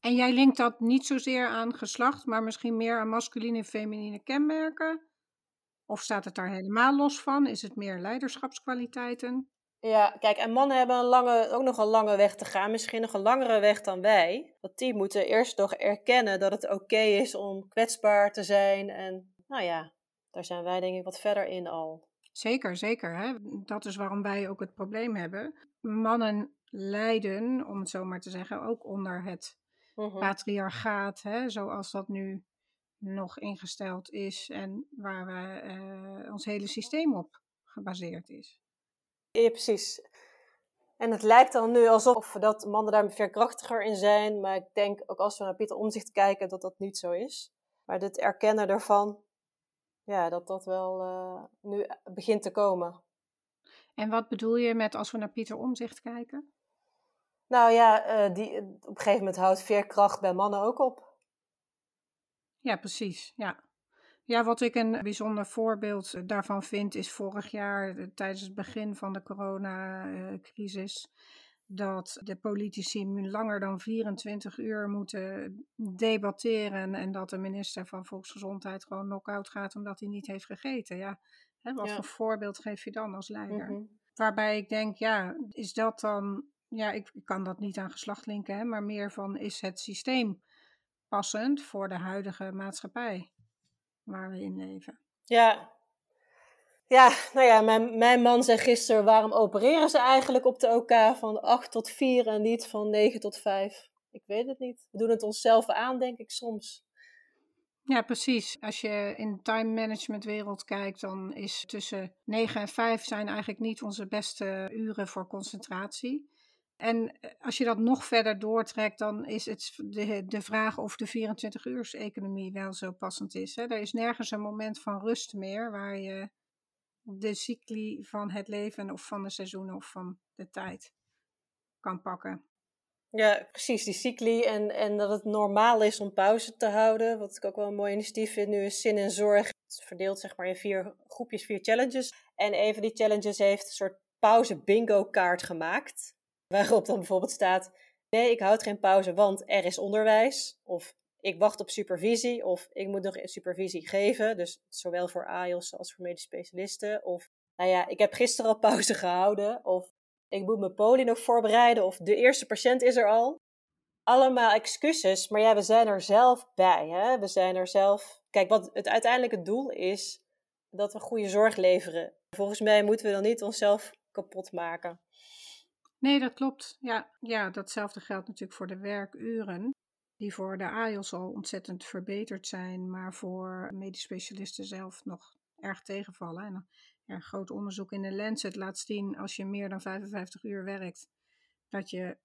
En jij linkt dat niet zozeer aan geslacht, maar misschien meer aan masculine en feminine kenmerken? Of staat het daar helemaal los van? Is het meer leiderschapskwaliteiten? Ja, kijk, en mannen hebben een lange, ook nog een lange weg te gaan, misschien nog een langere weg dan wij. Want die moeten eerst nog erkennen dat het oké is om kwetsbaar te zijn. En nou ja, daar zijn wij denk ik wat verder in al. Zeker, zeker. Hè? Dat is waarom wij ook het probleem hebben. Mannen lijden, om het zo maar te zeggen, ook onder het mhm. patriarchaat, hè? zoals dat nu nog ingesteld is en waar we, uh, ons hele systeem op gebaseerd is. Ja, precies. En het lijkt dan nu alsof dat mannen daar veerkrachtiger in zijn. Maar ik denk ook als we naar Pieter Omzicht kijken dat dat niet zo is. Maar het erkennen daarvan, ja, dat dat wel uh, nu begint te komen. En wat bedoel je met als we naar Pieter Omzicht kijken? Nou ja, uh, die, op een gegeven moment houdt veerkracht bij mannen ook op. Ja, precies. Ja. Ja, wat ik een bijzonder voorbeeld eh, daarvan vind, is vorig jaar eh, tijdens het begin van de coronacrisis. Dat de politici langer dan 24 uur moeten debatteren en dat de minister van Volksgezondheid gewoon knock-out gaat omdat hij niet heeft gegeten. Ja, hè, wat voor voorbeeld geef je dan als leider? Mhm. Waarbij ik denk, ja, is dat dan, ja, ik, ik kan dat niet aan geslacht linken, hè, maar meer van is het systeem passend voor de huidige maatschappij? waar we in leven. Ja. Ja, nou ja, mijn, mijn man zei gisteren, waarom opereren ze eigenlijk op de OK van 8 tot 4 en niet van 9 tot 5? Ik weet het niet. We doen het onszelf aan, denk ik soms. Ja, precies. Als je in de time management wereld kijkt, dan is tussen 9 en 5 zijn eigenlijk niet onze beste uren voor concentratie. En eh, als je dat nog verder doortrekt, dan is het de, de vraag of de 24-uurs-economie wel zo passend is. Hè? Er is nergens een moment van rust meer waar je de cycli van het leven of van de seizoenen of van de tijd kan pakken. Ja, precies, die cycli en, en dat het normaal is om pauze te houden. Wat ik ook wel een mooi initiatief vind nu is Zin en Zorg. Het is verdeeld zeg maar in vier groepjes, vier challenges. En een van die challenges heeft een soort pauze bingo kaart gemaakt. Waarop dan bijvoorbeeld staat: Nee, ik houd geen pauze, want er is onderwijs. Of ik wacht op supervisie of ik moet nog supervisie geven. Dus zowel voor AIOS als voor medisch specialisten. Of nou ja, ik heb gisteren al *laughs* pauze gehouden. Of ik moet mijn poli nog voorbereiden. Of de eerste patiënt is er al. Allemaal excuses, maar ja, we zijn er zelf bij. Hè? We zijn er zelf. Kijk, wat het uiteindelijke doel is dat we goede zorg leveren. Volgens mij moeten we dan niet onszelf kapot maken. Nee, dat klopt. Ja, ja, datzelfde geldt natuurlijk voor de werkuren, die voor de AIOS al ontzettend verbeterd zijn, maar voor medisch specialisten zelf nog erg tegenvallen. En groot onderzoek in de Lancet laat zien, als je meer dan 55 uur werkt, dat je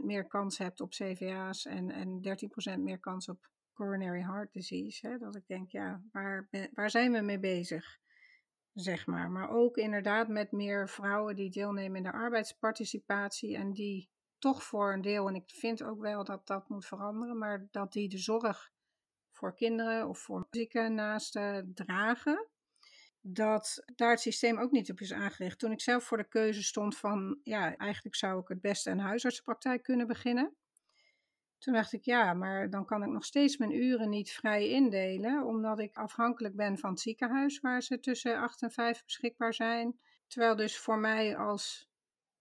33% meer kans hebt op CVA's en, en 13% meer kans op coronary heart disease. Hè? Dat ik denk, ja, waar, waar zijn we mee bezig? Zeg maar. Maar ook inderdaad met meer vrouwen die deelnemen in de arbeidsparticipatie en die toch voor een deel, en ik vind ook wel dat dat moet veranderen, maar dat die de zorg voor kinderen of voor zieke naasten dragen, dat daar het systeem ook niet op is aangericht. Toen ik zelf voor de keuze stond van, ja, eigenlijk zou ik het beste een huisartsenpraktijk kunnen beginnen. Toen dacht ik, ja, maar dan kan ik nog steeds mijn uren niet vrij indelen, omdat ik afhankelijk ben van het ziekenhuis waar ze tussen 8 en 5 beschikbaar zijn. Terwijl dus voor mij als,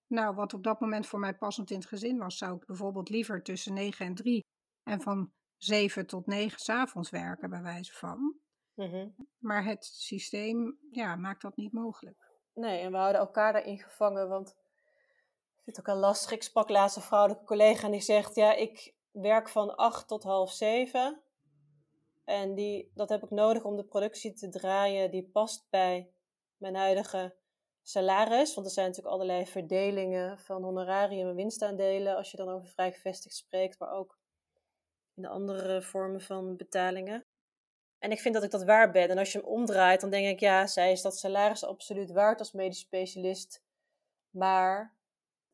nou, wat op dat moment voor mij passend in het gezin was, zou ik bijvoorbeeld liever tussen 9 en 3 en van 7 tot 9 s'avonds werken, bij wijze van. Mhm. Maar het systeem ja, maakt dat niet mogelijk. Nee, en we houden elkaar daarin gevangen, want ik vind het ook al lastig. Ik sprak laatst een vrouwelijke collega en die zegt, ja, ik, werk van 8 tot half 7. En die, dat heb ik nodig om de productie te draaien die past bij mijn huidige salaris. Want er zijn natuurlijk allerlei verdelingen van honorarium en winstaandelen als je dan over vrij gevestigd spreekt, maar ook in de andere vormen van betalingen. En ik vind dat ik dat waar ben. En als je hem omdraait, dan denk ik, ja, zij is dat salaris absoluut waard als medisch specialist. Maar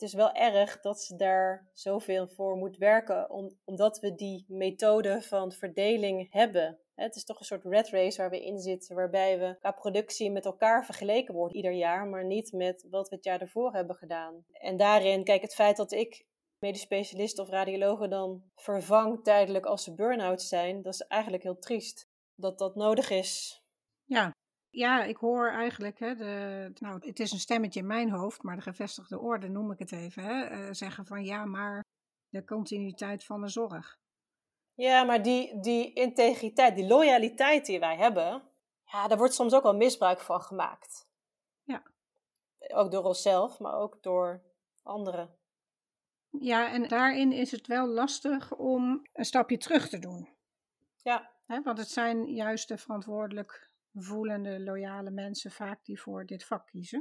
het is wel erg dat ze daar zoveel voor moet werken, om, omdat we die methode van verdeling hebben. Het is toch een soort red race waar we in zitten, waarbij we qua productie met elkaar vergeleken worden ieder jaar, maar niet met wat we het jaar ervoor hebben gedaan. En daarin, kijk, het feit dat ik medisch specialist of radiologen dan vervang tijdelijk als ze burn-out zijn, dat is eigenlijk heel triest dat dat nodig is. Ja, ik hoor eigenlijk, hè, de, nou, het is een stemmetje in mijn hoofd, maar de gevestigde orde noem ik het even, hè, uh, zeggen van ja, maar de continuïteit van de zorg. Ja, maar die, die integriteit, die loyaliteit die wij hebben, ja, daar wordt soms ook wel misbruik van gemaakt. Ja. Ook door onszelf, maar ook door anderen. Ja, en daarin is het wel lastig om een stapje terug te doen. Ja. Want het zijn juist de verantwoordelijk voelende, loyale mensen vaak die voor dit vak kiezen.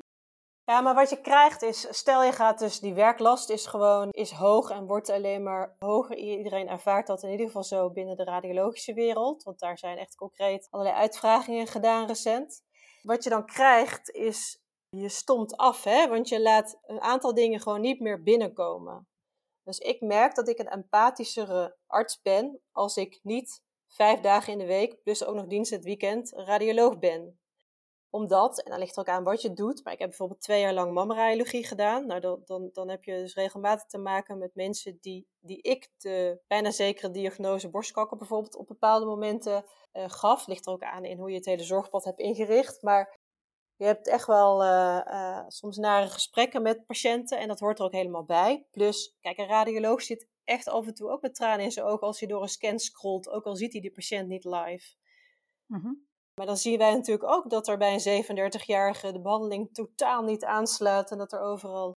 Ja, maar wat je krijgt is, stel je gaat dus, die werklast is gewoon, is hoog en wordt alleen maar hoger. Iedereen ervaart dat in ieder geval zo binnen de radiologische wereld, want daar zijn echt concreet allerlei uitvragingen gedaan recent. Wat je dan krijgt is, je stomt af, hè, want je laat een aantal dingen gewoon niet meer binnenkomen. Dus ik merk dat ik een empathischere arts ben als ik niet vijf dagen in de week, plus ook nog dienst het weekend, radioloog ben. Omdat, en dan ligt er ook aan wat je doet, maar ik heb bijvoorbeeld twee jaar lang mammaradiologie gedaan. Nou, dan, dan, dan heb je dus regelmatig te maken met mensen die, die ik de bijna zekere diagnose borstkanker bijvoorbeeld op bepaalde momenten uh, gaf. Ligt er ook aan in hoe je het hele zorgpad hebt ingericht. Maar je hebt echt wel uh, uh, soms nare gesprekken met patiënten en dat hoort er ook helemaal bij. Plus, kijk, een radioloog zit echt af en toe ook met tranen in zijn ogen als hij door een scan scrolt, ook al ziet hij die patiënt niet live. Mhm. Maar dan zien wij natuurlijk ook dat er bij een 37-jarige de behandeling totaal niet aansluit en dat er overal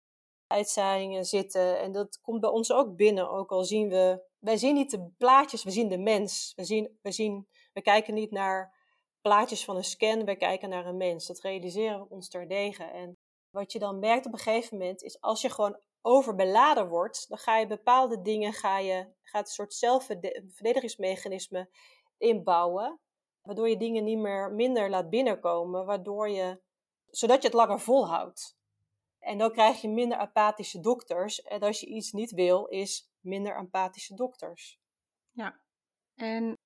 uitzaaiingen zitten. En dat komt bij ons ook binnen, ook al zien we, wij zien niet de plaatjes, we zien de mens. We, zien, we, zien, we kijken niet naar plaatjes van een scan, we kijken naar een mens. Dat realiseren we ons terdege. En wat je dan merkt op een gegeven moment is als je gewoon overbeladen wordt, dan ga je bepaalde dingen, ga je, gaat een soort zelfverdedigingsmechanisme inbouwen, waardoor je dingen niet meer minder laat binnenkomen, waardoor je, zodat je het langer volhoudt. En dan krijg je minder apathische dokters. En als je iets niet wil, is minder apathische dokters. Ja, en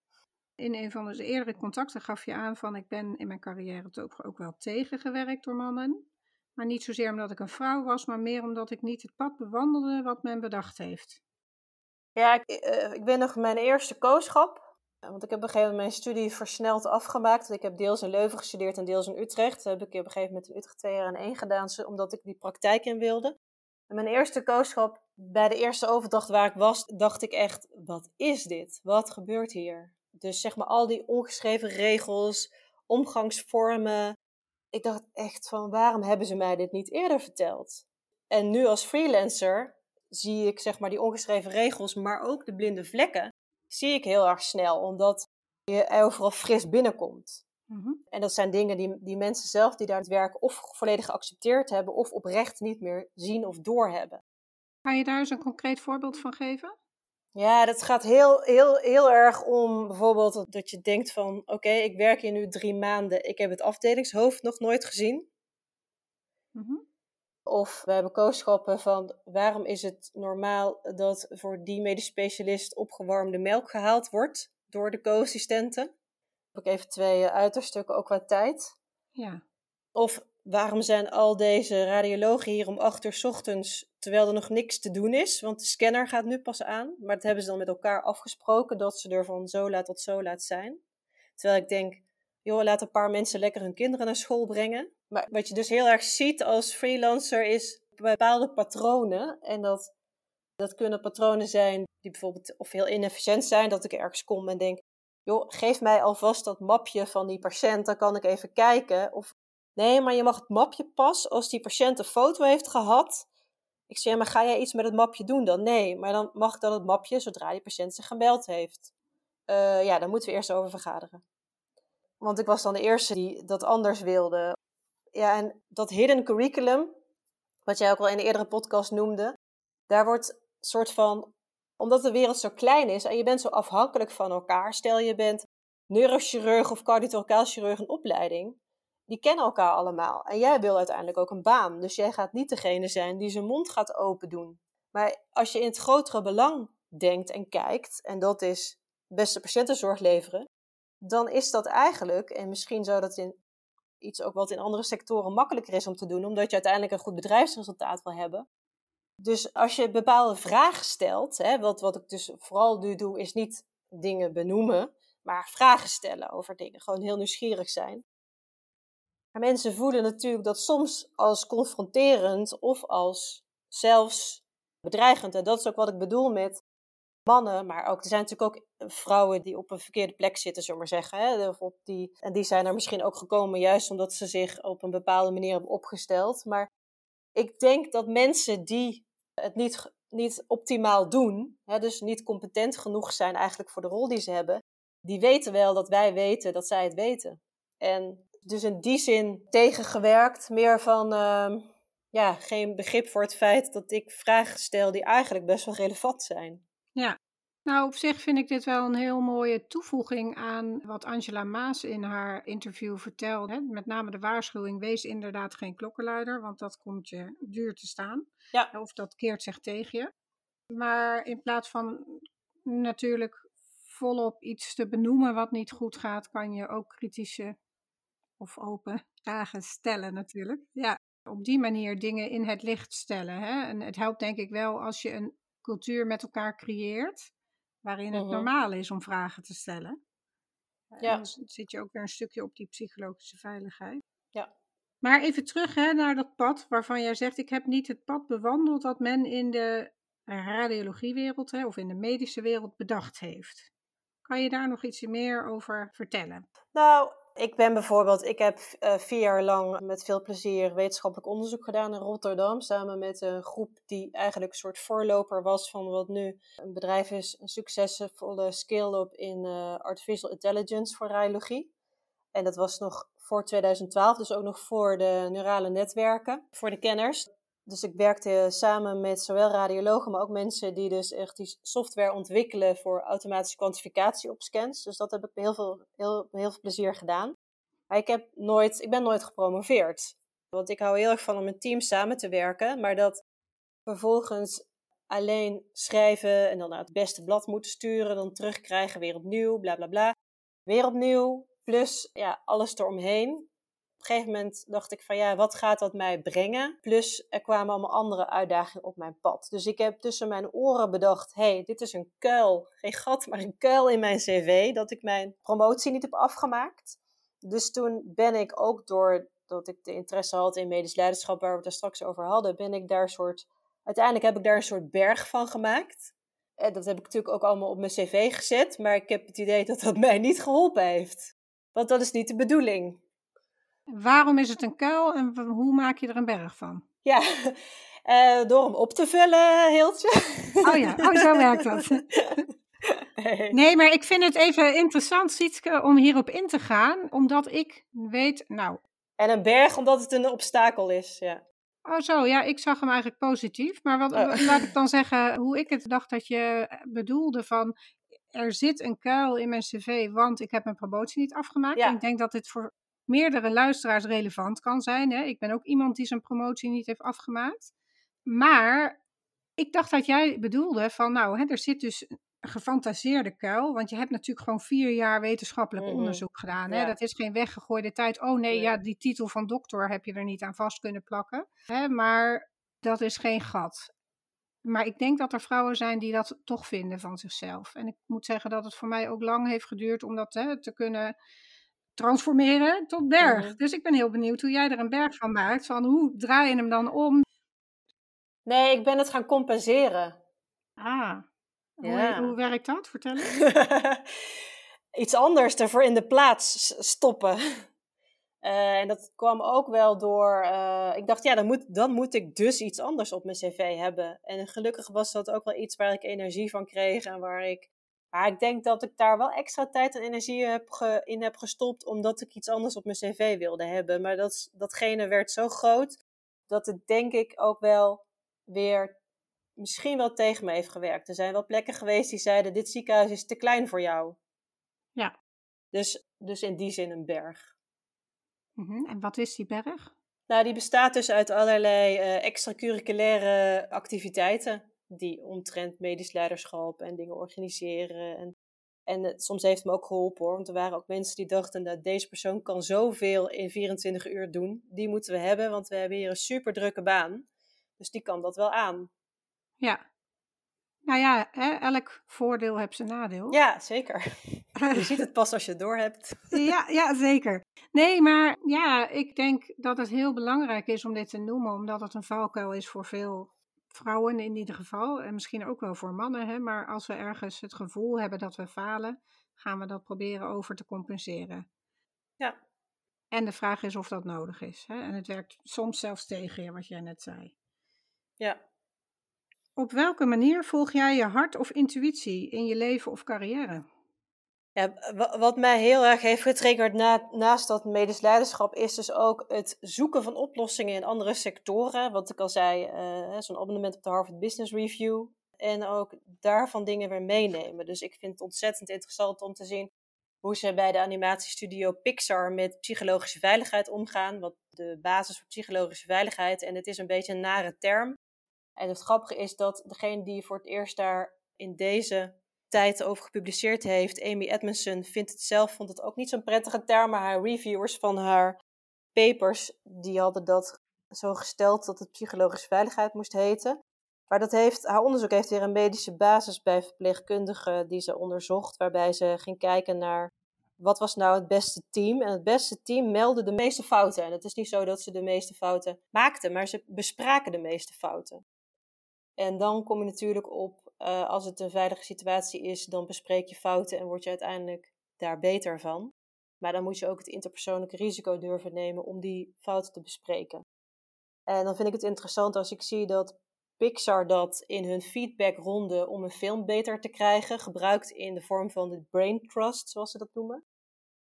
in een van de eerdere contacten gaf je aan van ik ben in mijn carrière ook, ook wel tegengewerkt door mannen. Maar niet zozeer omdat ik een vrouw was, maar meer omdat ik niet het pad bewandelde wat men bedacht heeft. Ja, ik, uh, ik ben nog mijn eerste kooschap. Want ik heb op een gegeven moment mijn studie versneld afgemaakt. Ik heb deels in Leuven gestudeerd en deels in Utrecht. Dat heb ik op een gegeven moment in Utrecht twee jaar in één gedaan, omdat ik die praktijk in wilde. En mijn eerste kooschap, bij de eerste overdracht waar ik was, dacht ik echt, wat is dit? Wat gebeurt hier? Dus zeg maar al die ongeschreven regels, omgangsvormen. Ik dacht echt van, waarom hebben ze mij dit niet eerder verteld? En nu als freelancer zie ik zeg maar die ongeschreven regels, maar ook de blinde vlekken, zie ik heel erg snel, omdat je overal fris binnenkomt. Mhm. En dat zijn dingen die, die mensen zelf die daar het werk of volledig geaccepteerd hebben, of oprecht niet meer zien of doorhebben. Kan je daar eens een concreet voorbeeld van geven? Ja, dat gaat heel, heel, heel erg om bijvoorbeeld dat je denkt van... oké, ik werk hier nu drie maanden, ik heb het afdelingshoofd nog nooit gezien. Mhm. Of we hebben kooschappen van waarom is het normaal dat voor die medisch specialist opgewarmde melk gehaald wordt door de co-assistenten. Heb ik even twee eh, uiterstukken, ook qua tijd. Ja. Of waarom zijn al deze radiologen hier om acht uur ochtends, terwijl er nog niks te doen is? Want de scanner gaat nu pas aan. Maar dat hebben ze dan met elkaar afgesproken, dat ze er van zo laat tot zo laat zijn. Terwijl ik denk, joh, laat een paar mensen lekker hun kinderen naar school brengen. Maar wat je dus heel erg ziet als freelancer is bepaalde patronen. En dat, dat kunnen patronen zijn die bijvoorbeeld of heel inefficiënt zijn. Dat ik ergens kom en denk, joh, geef mij alvast dat mapje van die patiënt, dan kan ik even kijken. Of nee, maar je mag het mapje pas als die patiënt een foto heeft gehad. Ik zeg, maar ga jij iets met het mapje doen dan? Nee, maar dan mag dan het mapje zodra die patiënt zich gebeld heeft. Uh, ja, daar moeten we eerst over vergaderen. Want ik was dan de eerste die dat anders wilde. Ja, en dat hidden curriculum, wat jij ook al in de eerdere podcast noemde, daar wordt soort van, omdat de wereld zo klein is en je bent zo afhankelijk van elkaar, stel je bent neurochirurg of cardiotoracaal chirurg in opleiding, die kennen elkaar allemaal. En jij wil uiteindelijk ook een baan, dus jij gaat niet degene zijn die zijn mond gaat open doen. Maar als je in het grotere belang denkt en kijkt, en dat is beste patiëntenzorg leveren, dan is dat eigenlijk, en misschien zou dat in iets ook wat in andere sectoren makkelijker is om te doen, omdat je uiteindelijk een goed bedrijfsresultaat wil hebben. Dus als je bepaalde vragen stelt, hè, wat, wat ik dus vooral nu doe, is niet dingen benoemen, maar vragen stellen over dingen. Gewoon heel nieuwsgierig zijn. Maar mensen voelen natuurlijk dat soms als confronterend of als zelfs bedreigend. En dat is ook wat ik bedoel met mannen, maar ook, er zijn natuurlijk ook vrouwen die op een verkeerde plek zitten, zullen we maar zeggen. Hè? Die, en die zijn er misschien ook gekomen juist omdat ze zich op een bepaalde manier hebben opgesteld. Maar ik denk dat mensen die het niet, niet optimaal doen, hè, dus niet competent genoeg zijn eigenlijk voor de rol die ze hebben, die weten wel dat wij weten dat zij het weten. En dus in die zin tegengewerkt, meer van uh, ja, geen begrip voor het feit dat ik vragen stel die eigenlijk best wel relevant zijn. Ja, nou op zich vind ik dit wel een heel mooie toevoeging aan wat Angela Maas in haar interview vertelde. Met name de waarschuwing, wees inderdaad geen klokkenluider, want dat komt je duur te staan. Ja. Of dat keert zich tegen je. Maar in plaats van natuurlijk volop iets te benoemen wat niet goed gaat, kan je ook kritische of open vragen stellen natuurlijk. Ja, op die manier dingen in het licht stellen. Hè? En het helpt denk ik wel als je een cultuur met elkaar creëert, waarin het mhm. normaal is om vragen te stellen. Ja. dan zit je ook weer een stukje op die psychologische veiligheid. Ja. Maar even terug hè, naar dat pad waarvan jij zegt: ik heb niet het pad bewandeld dat men in de radiologiewereld hè, of in de medische wereld bedacht heeft. Kan je daar nog iets meer over vertellen? Nou, ik ben bijvoorbeeld, ik heb uh, vier jaar lang met veel plezier wetenschappelijk onderzoek gedaan in Rotterdam. Samen met een groep die eigenlijk een soort voorloper was van wat nu een bedrijf is, een succesvolle scale-up in uh, artificial intelligence voor radiologie. En dat was nog voor 2012, dus ook nog voor de neurale netwerken, voor de kenners. Dus ik werkte samen met zowel radiologen, maar ook mensen die dus echt die software ontwikkelen voor automatische kwantificatie op scans. Dus dat heb ik heel veel, heel, heel veel plezier gedaan. Maar ik, heb nooit, ik ben nooit gepromoveerd. Want ik hou heel erg van om met team samen te werken, maar dat vervolgens alleen schrijven en dan naar het beste blad moeten sturen, dan terugkrijgen, weer opnieuw, bla bla bla. Weer opnieuw, plus ja, alles eromheen een gegeven moment dacht ik van ja, wat gaat dat mij brengen? Plus er kwamen allemaal andere uitdagingen op mijn pad. Dus ik heb tussen mijn oren bedacht, hey, dit is een kuil, geen gat, maar een kuil in mijn cv, dat ik mijn promotie niet heb afgemaakt. Dus toen ben ik ook door dat ik de interesse had in medisch leiderschap, waar we het er straks over hadden, ben ik daar soort, uiteindelijk heb ik daar een soort berg van gemaakt. En dat heb ik natuurlijk ook allemaal op mijn cv gezet, maar ik heb het idee dat dat *laughs* mij niet geholpen heeft. Want dat is niet de bedoeling. Waarom is het een kuil en hoe maak je er een berg van? Ja, uh, *laughs* door hem op te vullen, Heeltje. Oh ja, oh, zo werkt dat. *laughs* Nee. maar ik vind het even interessant, Sietske, om hierop in te gaan, omdat ik weet, nou... En een berg omdat het een obstakel is, ja. Oh zo, ja, ik zag hem eigenlijk positief. Maar wat, oh. laat ik dan zeggen hoe ik het dacht dat je bedoelde van... Er zit een kuil in mijn cv, want ik heb mijn promotie niet afgemaakt. Ja. ik denk dat dit voor meerdere luisteraars relevant kan zijn. Hè? Ik ben ook iemand die zijn promotie niet heeft afgemaakt. Maar ik dacht dat jij bedoelde van, nou, hè, er zit dus een gefantaseerde kuil. Want je hebt natuurlijk gewoon vier jaar wetenschappelijk mhm. onderzoek gedaan. Hè? Dat is geen weggegooide tijd. Oh nee, ja, die titel van dokter heb je er niet aan vast kunnen plakken. Hè? Maar dat is geen gat. Maar ik denk dat er vrouwen zijn die dat toch vinden van zichzelf. En ik moet zeggen dat het voor mij ook lang heeft geduurd om dat hè, te kunnen transformeren tot berg. Mhm. Dus ik ben heel benieuwd hoe jij er een berg van maakt. Van hoe draai je hem dan om? Nee, ik ben het gaan compenseren. Ah, hoe, hoe werkt dat? Vertel eens. *laughs* Iets anders ervoor in de plaats stoppen. Uh, *laughs* en dat kwam ook wel door. Uh, ik dacht, ja, dan moet, dan moet ik dus iets anders op mijn cv hebben. En gelukkig was dat ook wel iets waar ik energie van kreeg en waar ik maar ik denk dat ik daar wel extra tijd en energie heb in heb gestopt, omdat ik iets anders op mijn cv wilde hebben. Maar dat, datgene werd zo groot dat het denk ik ook wel weer misschien wel tegen me heeft gewerkt. Er zijn wel plekken geweest die zeiden: Dit ziekenhuis is te klein voor jou. Ja. Dus, dus in die zin een berg. Mm En wat is die berg? Nou, die bestaat dus uit allerlei uh, extracurriculaire activiteiten die omtrent medisch leiderschap en dingen organiseren. En, en het, soms heeft het me ook geholpen hoor, want er waren ook mensen die dachten dat deze persoon kan zoveel in 24 uur doen. Die moeten we hebben, want we hebben hier een super drukke baan. Dus die kan dat wel aan. Ja. Nou ja, hè, elk voordeel heeft zijn nadeel. Ja, zeker. *laughs* Je ziet het pas als je het door hebt. ja, ja, zeker. Nee, maar ja, ik denk dat het heel belangrijk is om dit te noemen, omdat het een valkuil is voor veel vrouwen in ieder geval, en misschien ook wel voor mannen, hè, maar als we ergens het gevoel hebben dat we falen, gaan we dat proberen over te compenseren. Ja. En de vraag is of dat nodig is. Hè? En het werkt soms zelfs tegen je, wat jij net zei. Ja. Op welke manier volg jij je hart of intuïtie in je leven of carrière? Ja, wat mij heel erg heeft getriggerd na, naast dat medisch leiderschap is dus ook het zoeken van oplossingen in andere sectoren. Wat ik al zei, uh, zo'n abonnement op de Harvard Business Review. En ook daarvan dingen weer meenemen. Dus ik vind het ontzettend interessant om te zien hoe ze bij de animatiestudio Pixar met psychologische veiligheid omgaan. Wat de basis voor psychologische veiligheid. En het is een beetje een nare term. En het grappige is dat degene die voor het eerst daar in deze tijd over gepubliceerd heeft. Amy Edmondson vindt het zelf, vond het ook niet zo'n prettige term, maar haar reviewers van haar papers, die hadden dat zo gesteld dat het psychologische veiligheid moest heten. Maar dat heeft, haar onderzoek heeft weer een medische basis bij verpleegkundigen die ze onderzocht, waarbij ze ging kijken naar wat was nou het beste team. En het beste team meldde de meeste fouten. En het is niet zo dat ze de meeste fouten maakten, maar ze bespraken de meeste fouten. En dan kom je natuurlijk op uh, als het een veilige situatie is, dan bespreek je fouten en word je uiteindelijk daar beter van. Maar dan moet je ook het interpersoonlijke risico durven nemen om die fouten te bespreken. En dan vind ik het interessant als ik zie dat Pixar dat in hun feedbackronde om een film beter te krijgen gebruikt in de vorm van de brain trust, zoals ze dat noemen.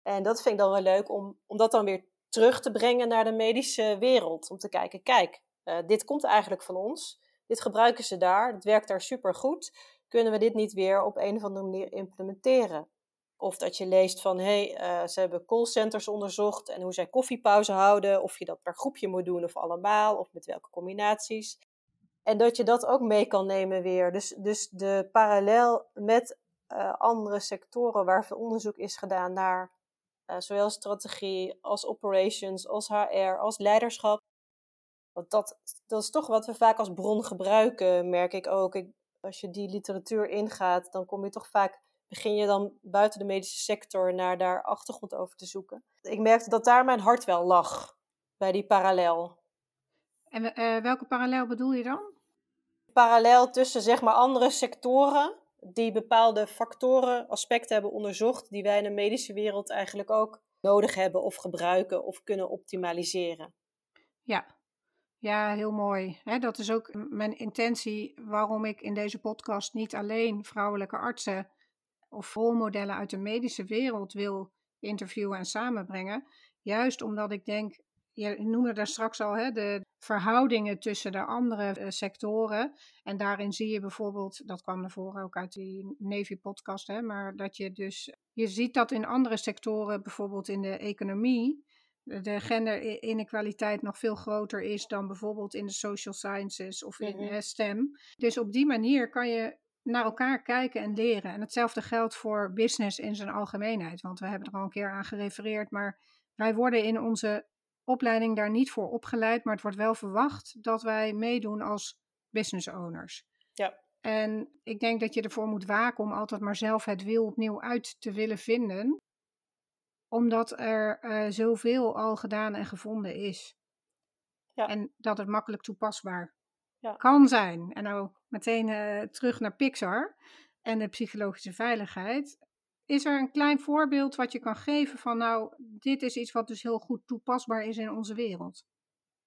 En dat vind ik dan wel leuk om, om dat dan weer terug te brengen naar de medische wereld. Om te kijken, kijk, uh, dit komt eigenlijk van ons. Dit gebruiken ze daar, het werkt daar super goed. Kunnen we dit niet weer op een of andere manier implementeren? Of dat je leest van hé, hey, uh, ze hebben callcenters onderzocht en hoe zij koffiepauze houden. Of je dat per groepje moet doen of allemaal, of met welke combinaties. En dat je dat ook mee kan nemen weer. Dus, dus de parallel met uh, andere sectoren waar veel onderzoek is gedaan naar zowel strategie als operations, als HR, als leiderschap. Want dat, dat is toch wat we vaak als bron gebruiken, merk ik ook. Ik, als je die literatuur ingaat, dan kom je toch vaak, begin je dan buiten de medische sector naar daar achtergrond over te zoeken. Ik merkte dat daar mijn hart wel lag, bij die parallel. En uh, welke parallel bedoel je dan? Parallel tussen zeg maar andere sectoren die bepaalde factoren, aspecten hebben onderzocht die wij in de medische wereld eigenlijk ook nodig hebben of gebruiken of kunnen optimaliseren. Ja, ja, heel mooi. dat is ook mijn intentie waarom ik in deze podcast niet alleen vrouwelijke artsen of rolmodellen uit de medische wereld wil interviewen en samenbrengen. Juist omdat ik denk, je noemde daar straks al de verhoudingen tussen de andere eh, sectoren. En daarin zie je bijvoorbeeld, dat kwam naar voren ook uit die Navy-podcast, maar dat je dus, je ziet dat in andere sectoren, bijvoorbeeld in de economie, de genderinequaliteit nog veel groter is dan bijvoorbeeld in de social sciences of in mm STEM. Dus op die manier kan je naar elkaar kijken en leren. En hetzelfde geldt voor business in zijn algemeenheid, want we hebben er al een keer aan gerefereerd, maar wij worden in onze opleiding daar niet voor opgeleid, maar het wordt wel verwacht dat wij meedoen als business owners. Ja. En ik denk dat je ervoor moet waken om altijd maar zelf het wiel opnieuw uit te willen vinden omdat er uh, zoveel al gedaan en gevonden is. Ja. En dat het makkelijk toepasbaar ja. kan zijn. En nou meteen uh, terug naar Pixar en de psychologische veiligheid. Is er een klein voorbeeld wat je kan geven van nou, dit is iets wat dus heel goed toepasbaar is in onze wereld?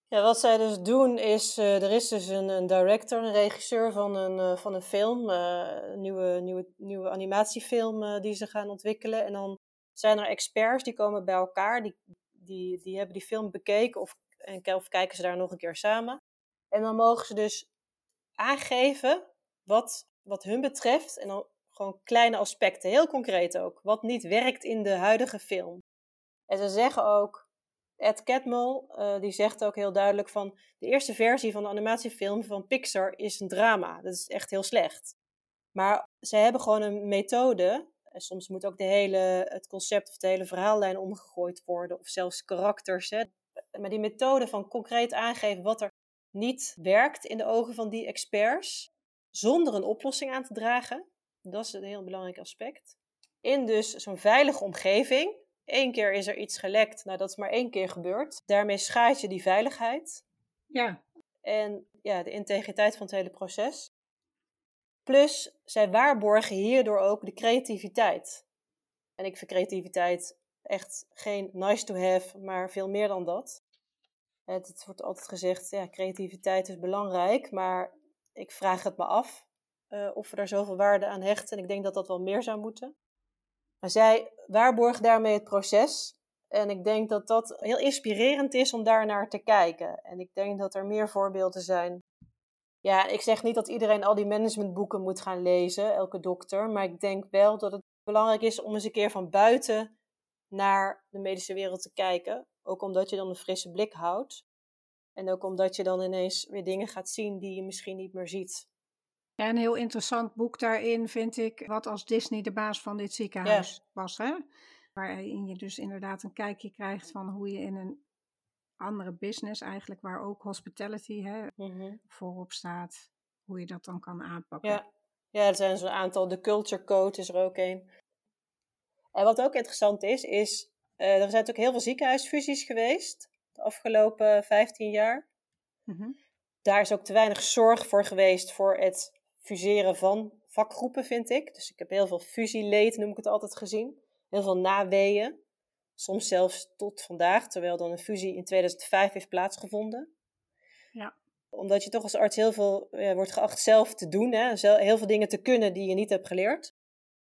Ja, wat zij dus doen is, uh, er is dus een, een, director, een regisseur van een, van een film, een nieuwe, nieuwe, nieuwe animatiefilm die ze gaan ontwikkelen. En dan zijn er experts die komen bij elkaar, die, die, die hebben die film bekeken of, en, of kijken ze daar nog een keer samen. En dan mogen ze dus aangeven wat, wat hun betreft, en dan gewoon kleine aspecten, heel concreet ook, wat niet werkt in de huidige film. En ze zeggen ook, Ed Catmull, uh, die zegt ook heel duidelijk van, de eerste versie van de animatiefilm van Pixar is een drama. Dat is echt heel slecht. Maar ze hebben gewoon een methode en soms moet ook de hele, het concept of de hele verhaallijn omgegooid worden, of zelfs karakters. Hè. Maar die methode van concreet aangeven wat er niet werkt in de ogen van die experts, zonder een oplossing aan te dragen, dat is een heel belangrijk aspect. In dus zo'n veilige omgeving. Eén keer is er iets gelekt, nou dat is maar één keer gebeurd. Daarmee schaadt je die veiligheid. Ja. En ja, de integriteit van het hele proces. Plus, zij waarborgen hierdoor ook de creativiteit. En ik vind creativiteit echt geen nice to have, maar veel meer dan dat. Het, wordt altijd gezegd, ja, creativiteit is belangrijk, maar ik vraag het me af uh, of we daar zoveel waarde aan hechten. En ik denk dat dat wel meer zou moeten. Maar zij waarborgen daarmee het proces. En ik denk dat dat heel inspirerend is om daar naar te kijken. En ik denk dat er meer voorbeelden zijn ja, ik zeg niet dat iedereen al die managementboeken moet gaan lezen, elke dokter. Maar ik denk wel dat het belangrijk is om eens een keer van buiten naar de medische wereld te kijken. Ook omdat je dan een frisse blik houdt. En ook omdat je dan ineens weer dingen gaat zien die je misschien niet meer ziet. Ja, een heel interessant boek daarin vind ik, wat als Disney de baas van dit ziekenhuis was. Hè? Waarin je dus inderdaad een kijkje krijgt van hoe je in een andere business eigenlijk, waar ook hospitality hè, mm voorop staat, hoe je dat dan kan aanpakken. Ja, ja er zijn zo'n aantal, de culture code is er ook een. En wat ook interessant is, is uh, er zijn natuurlijk heel veel ziekenhuisfusies geweest de afgelopen 15 jaar. Mhm. Daar is ook te weinig zorg voor geweest voor het fuseren van vakgroepen, vind ik. Dus ik heb heel veel fusieleed, noem ik het altijd, gezien. Heel veel naweeën. Soms zelfs tot vandaag, terwijl dan een fusie in 2005 heeft plaatsgevonden. Ja. Omdat je toch als arts heel veel wordt geacht zelf te doen, hè? heel veel dingen te kunnen die je niet hebt geleerd.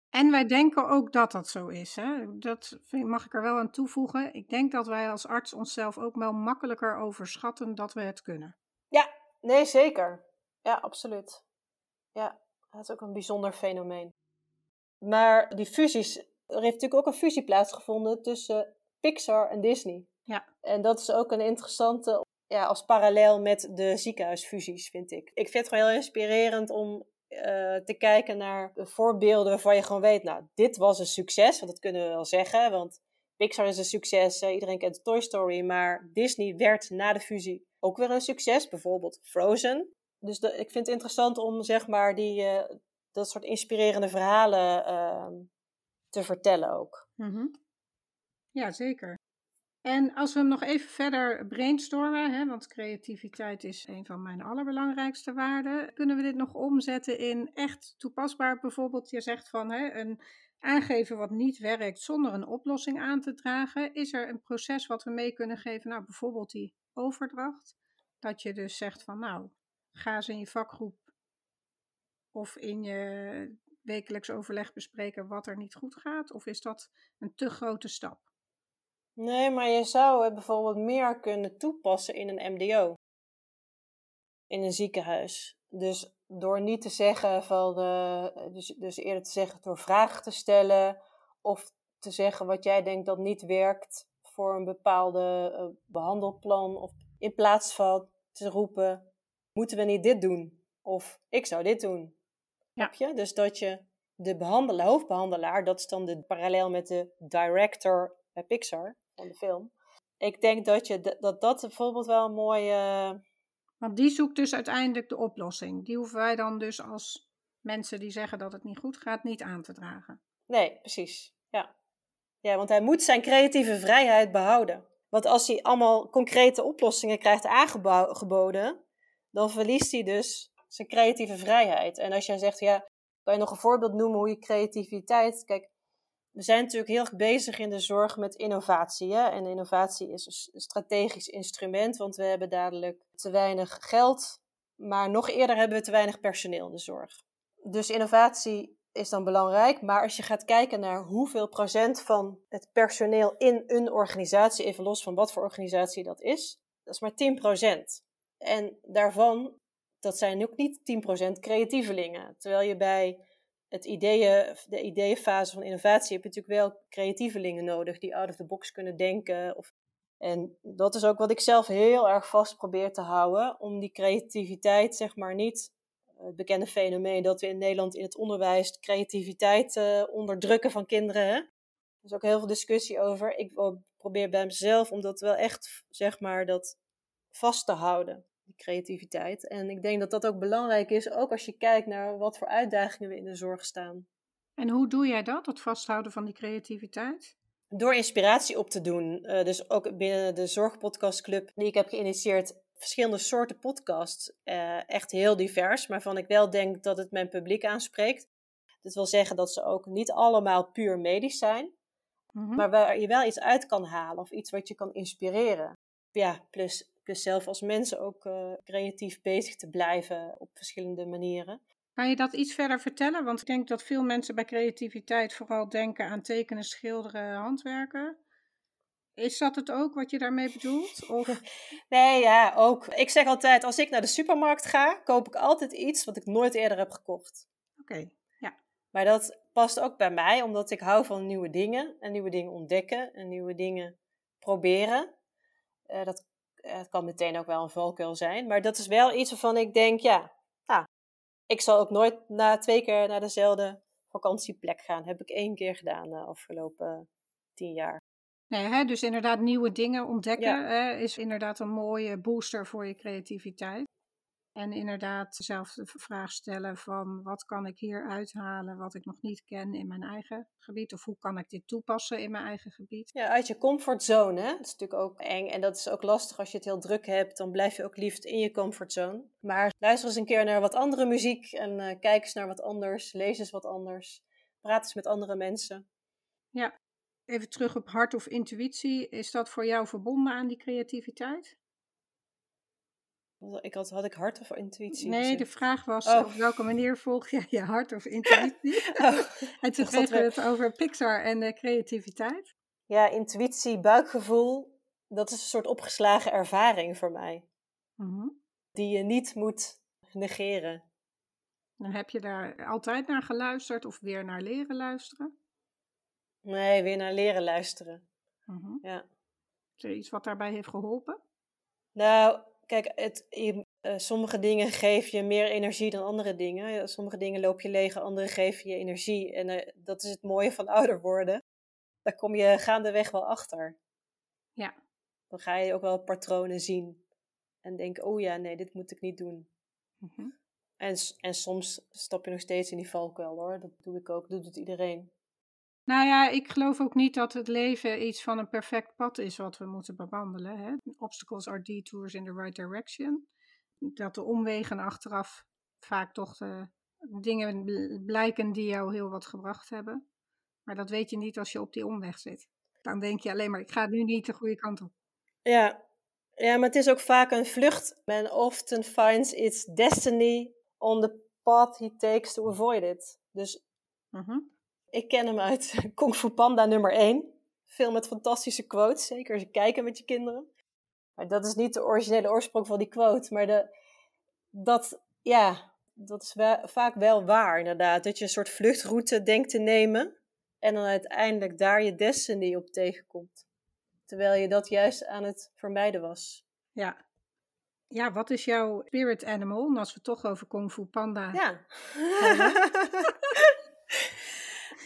En wij denken ook dat dat zo is. Hè? Dat mag ik er wel aan toevoegen. Ik denk dat wij als arts onszelf ook wel makkelijker overschatten dat we het kunnen. Ja, nee, zeker. Ja, absoluut. Ja, dat is ook een bijzonder fenomeen. Maar die fusies er heeft natuurlijk ook een fusie plaatsgevonden tussen Pixar en Disney. Ja. En dat is ook een interessante, ja, als parallel met de ziekenhuisfusies, vind ik. Ik vind het gewoon heel inspirerend om uh, te kijken naar voorbeelden waarvan je gewoon weet, nou, dit was een succes, want dat kunnen we wel zeggen, want Pixar is een succes, iedereen kent Toy Story, maar Disney werd na de fusie ook weer een succes. Bijvoorbeeld Frozen. Dus ik vind het interessant om zeg maar die, uh, dat soort inspirerende verhalen uh, te vertellen ook. Mm Ja, zeker. En als we hem nog even verder brainstormen, hè, want creativiteit is een van mijn allerbelangrijkste waarden, kunnen we dit nog omzetten in echt toepasbaar? Bijvoorbeeld, je zegt van hè, een aangeven wat niet werkt zonder een oplossing aan te dragen. Is er een proces wat we mee kunnen geven? Nou, bijvoorbeeld die overdracht. Dat je dus zegt van nou, ga eens in je vakgroep of in je wekelijks overleg bespreken wat er niet goed gaat? Of is dat een te grote stap? Nee, maar je zou het bijvoorbeeld meer kunnen toepassen in een MDO. In een ziekenhuis. Dus door niet te zeggen van, de, dus, dus eerder te zeggen door vragen te stellen of te zeggen wat jij denkt dat niet werkt voor een bepaalde uh, behandelplan of in plaats van te roepen moeten we niet dit doen of ik zou dit doen. Ja. je? Dus dat je de behandelaar, hoofdbehandelaar, dat is dan de parallel met de director bij Pixar van de film. Ik denk dat je, dat, dat bijvoorbeeld wel een mooie. Want die zoekt dus uiteindelijk de oplossing. Die hoeven wij dan dus als mensen die zeggen dat het niet goed gaat, niet aan te dragen. Nee, precies. Ja. Ja, want hij moet zijn creatieve vrijheid behouden. Want als hij allemaal concrete oplossingen krijgt aangeboden, dan verliest hij dus zijn creatieve vrijheid. En als jij zegt, ja, kan je nog een voorbeeld noemen hoe je creativiteit. Kijk, we zijn natuurlijk heel erg bezig in de zorg met innovatie. Hè? En innovatie is een strategisch instrument, want we hebben dadelijk te weinig geld, maar nog eerder hebben we te weinig personeel in de zorg. Dus innovatie is dan belangrijk, maar als je gaat kijken naar hoeveel procent van het personeel in een organisatie, even los van wat voor organisatie dat is, dat is maar 10 procent. En daarvan, dat zijn ook niet 10% creatievelingen. Terwijl je bij het ideeën, de ideeënfase van innovatie heb je natuurlijk wel creatievelingen nodig die out of the box kunnen denken. Of, en dat is ook wat ik zelf heel erg vast probeer te houden, om die creativiteit, zeg maar, niet het bekende fenomeen dat we in Nederland in het onderwijs creativiteit uh, onderdrukken van kinderen. Er is ook heel veel discussie over. Ik probeer bij mezelf om dat wel echt, zeg maar, dat vast te houden die creativiteit. En ik denk dat dat ook belangrijk is, ook als je kijkt naar wat voor uitdagingen we in de zorg staan. En hoe doe jij dat, het vasthouden van die creativiteit? Door inspiratie op te doen. Uh, dus ook binnen de Zorgpodcastclub die ik heb geïnitieerd, verschillende soorten podcasts. Uh, echt heel divers, maar van ik wel denk dat het mijn publiek aanspreekt. Dat wil zeggen dat ze ook niet allemaal puur medisch zijn, mm maar waar je wel iets uit kan halen of iets wat je kan inspireren. Ja, plus dus zelf als mensen ook uh, creatief bezig te blijven op verschillende manieren. Kan je dat iets verder vertellen? Want ik denk dat veel mensen bij creativiteit vooral denken aan tekenen, schilderen, handwerken. Is dat het ook wat je daarmee bedoelt? Of? *laughs* Nee, ja, ook. Ik zeg altijd, als ik naar de supermarkt ga, koop ik altijd iets wat ik nooit eerder heb gekocht. Oké, ja. Maar dat past ook bij mij, omdat ik hou van nieuwe dingen en nieuwe dingen ontdekken en nieuwe dingen proberen. Uh, dat het kan meteen ook wel een valkuil zijn. Maar dat is wel iets waarvan ik denk, ja, nou, ik zal ook nooit na twee keer naar dezelfde vakantieplek gaan. Heb ik één keer gedaan de afgelopen tien jaar. Nee, hè, dus inderdaad nieuwe dingen ontdekken hè, is inderdaad een mooie booster voor je creativiteit. En inderdaad zelf de vraag stellen van wat kan ik hier uithalen wat ik nog niet ken in mijn eigen gebied. Of hoe kan ik dit toepassen in mijn eigen gebied. Ja, uit je comfortzone. Hè? Dat is natuurlijk ook eng en dat is ook lastig als je het heel druk hebt. Dan blijf je ook liefst in je comfortzone. Maar luister eens een keer naar wat andere muziek en uh, kijk eens naar wat anders. Lees eens wat anders. Praat eens met andere mensen. Ja, even terug op hart of intuïtie. Is dat voor jou verbonden aan die creativiteit? Ik had, had ik hart of intuïtie? Nee, de vraag was oh. op welke manier volg je je hart of intuïtie? *laughs* Oh. *laughs* en toen kregen we het over Pixar en de creativiteit. Ja, intuïtie, buikgevoel, dat is een soort opgeslagen ervaring voor mij. Mhm. Die je niet moet negeren. En heb je daar altijd naar geluisterd of weer naar leren luisteren? Nee, weer naar leren luisteren. Mhm. Ja. Is er iets wat daarbij heeft geholpen? Nou, kijk, het, eh, sommige dingen geven je meer energie dan andere dingen. Sommige dingen loop je leeg, andere geven je energie. En uh, dat is het mooie van *laughs* ouder worden. daar kom je gaandeweg wel achter. Ja. Dan ga je ook wel patronen zien. En denk, oh ja, nee, dit moet ik niet doen. Mhm. En, en soms stap je nog steeds in die valkuil hoor. Dat doe ik ook, dat doet iedereen. Nou ja, ik geloof ook niet dat het leven iets van een perfect pad is wat we moeten bewandelen. Hè? Obstacles are detours in the right direction. Dat de omwegen achteraf vaak toch de dingen blijken die jou heel wat gebracht hebben. Maar dat weet je niet als je op die omweg zit. Dan denk je alleen maar, ik ga nu niet de goede kant op. Ja, ja maar het is ook vaak een vlucht. Man often finds its destiny on the path he takes to avoid it. Dus Mhm. Ik ken hem uit *laughs* Kung Fu Panda nummer 1. Film met fantastische quotes, zeker als je kijken met je kinderen. Maar dat is niet de originele oorsprong van die quote. Maar de, dat, ja, dat is wel- vaak wel waar inderdaad. Dat je een soort vluchtroute denkt te nemen. En dan uiteindelijk daar je destiny op tegenkomt. Terwijl je dat juist aan het vermijden was. Ja. Ja, wat is jouw spirit animal? En als we toch over Kung Fu Panda Ja. *laughs*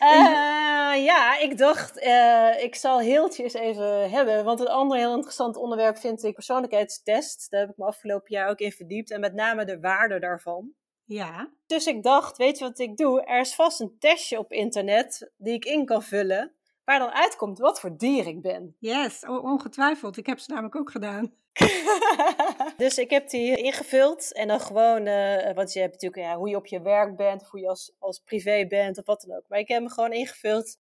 Eh, ja, ik dacht, eh, ik zal Heeltje eens even hebben. Want een ander heel interessant onderwerp vind ik persoonlijkheidstest. Daar heb ik me afgelopen jaar ook in verdiept. En met name de waarde daarvan. Ja. Dus ik dacht, weet je wat ik doe? Er is vast een testje op internet die ik in kan vullen. Waar dan uitkomt wat voor dier ik ben. Yes, ongetwijfeld. Ik heb ze namelijk ook gedaan. *laughs* dus ik heb die ingevuld en dan gewoon, eh, want je hebt natuurlijk ja, hoe je op je werk bent, of hoe je als, als privé bent of wat dan ook. Maar ik heb hem gewoon ingevuld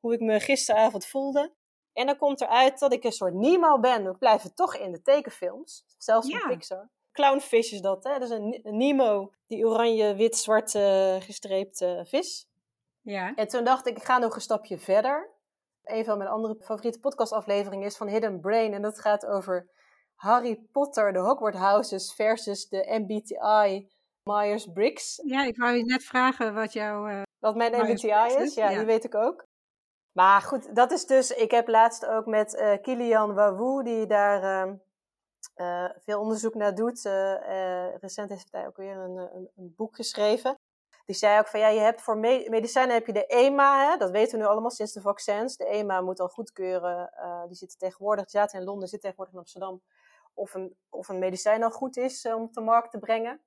hoe ik me gisteravond voelde. En dan komt eruit dat ik een soort Nemo ben. We blijven toch in de tekenfilms, zelfs Ja. van Pixar. Clownfish is dat, hè? Dat is een, een Nemo, die oranje, wit, zwart eh, gestreepte vis. Ja. En toen dacht ik, ik ga nog een stapje verder. Een van mijn andere favoriete podcastafleveringen is van Hidden Brain. En dat gaat over Harry Potter, de Hogwarts Houses versus de MBTI Myers-Briggs. Ja, ik wou je net vragen wat jouw... eh, Wat mijn MBTI is, ja, ja. die weet ik ook. Maar goed, dat is dus... Ik heb laatst ook met eh, Kilian Wawoe, die daar ehm, eh, veel onderzoek naar doet. recent heeft hij ook weer een, een, een boek geschreven. Die zei ook van, ja, je hebt voor me- medicijnen heb je de EMA, hè? dat weten we nu allemaal sinds de vaccins. De EMA moet dan goedkeuren, eh, die zitten tegenwoordig, zaten in Londen, zit tegenwoordig in Amsterdam, of een, of een medicijn al goed is eh, om op de markt te brengen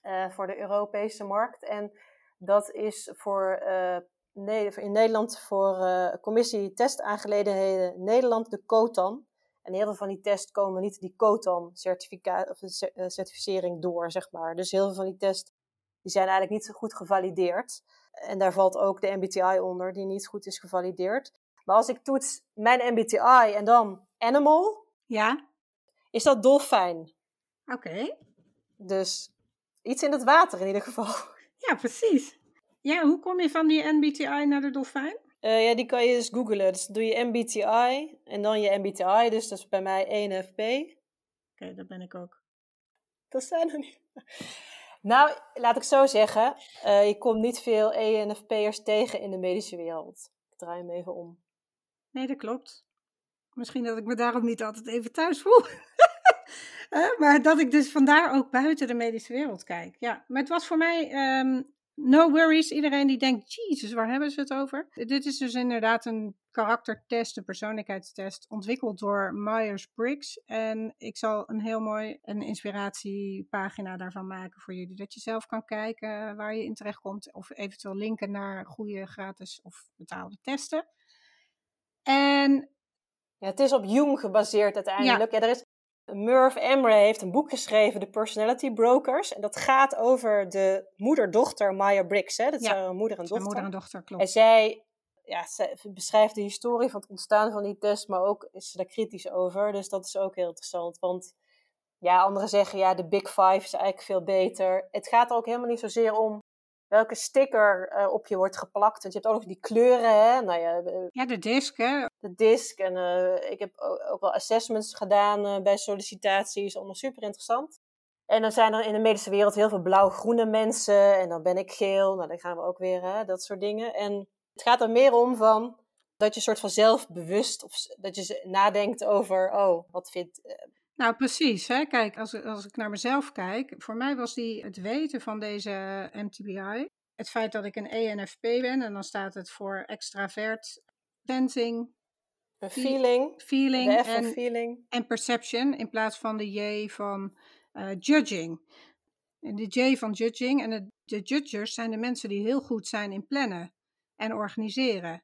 eh, voor de Europese markt. En dat is voor, in Nederland voor eh, Commissie Testaangelegenheden Nederland de COTAN. En heel veel van die tests komen niet die COTAN-certificaat of de cer- eh, certificering door, zeg maar. Dus heel veel van die tests die zijn eigenlijk niet zo goed gevalideerd. En daar valt ook de MBTI onder, die niet goed is gevalideerd. Maar als ik toets mijn MBTI en dan animal, Ja, is dat dolfijn. oké. Dus iets in het water in ieder geval. *laughs* Ja, precies. Ja, hoe kom je van die MBTI naar de dolfijn? Eh, ja, die kan je dus googlen. Dus doe je MBTI en dan je MBTI. Dus dat is bij mij ENFP. Oké, dat ben ik ook. Dat zijn er niet. Nou, laat ik zo zeggen. eh, je komt niet veel ENFP'ers tegen in de medische wereld. Ik draai hem even om. Nee, dat klopt. Misschien dat ik me daarom niet altijd even thuis voel. *laughs* Maar dat ik dus vandaar ook buiten de medische wereld kijk. Ja, maar het was voor mij ehm, no worries. Iedereen die denkt, jezus, waar hebben ze het over? Dit is dus inderdaad een karaktertest, een persoonlijkheidstest, ontwikkeld door Myers-Briggs. En ik zal een heel mooi een inspiratiepagina daarvan maken voor jullie. Dat je zelf kan kijken waar je in terecht komt. Of eventueel linken naar goede gratis of betaalde testen. En Ja, het is op Jung gebaseerd uiteindelijk. Ja. er is, Murph Emre heeft een boek geschreven, The Personality Brokers. En dat gaat over de moeder-dochter Maya Briggs. Hè? Dat Ja, zijn moeder en dochter. moeder en dochter, klopt. En zij, ja, zij beschrijft de historie van het ontstaan van die test, maar ook is ze daar kritisch over. Dus dat is ook heel interessant. Want ja, anderen zeggen ja, de Big Five is eigenlijk veel beter. Het gaat er ook helemaal niet zozeer om welke sticker eh, op je wordt geplakt. Want je hebt ook nog die kleuren, hè. Nou ja, Ja, de disc, hè? de disc. En eh, ik heb ook, wel assessments gedaan eh, bij sollicitaties. Allemaal super interessant. En dan zijn er in de medische wereld heel veel blauw-groene mensen. En dan ben ik geel. Nou, dan gaan we ook weer, hè, dat soort dingen. En het gaat er meer om van dat je een soort van zelfbewust... of dat je nadenkt over, oh, wat vindt... eh, Nou, precies. Hè? Kijk, als, als ik naar mezelf kijk, voor mij was die het weten van deze MTBI, het feit dat ik een ENFP ben en dan staat het voor extravert, sensing, feeling. feeling en, feeling. en perception in plaats van de J van eh, judging. En de J van judging en de, de judgers zijn de mensen die heel goed zijn in plannen en organiseren.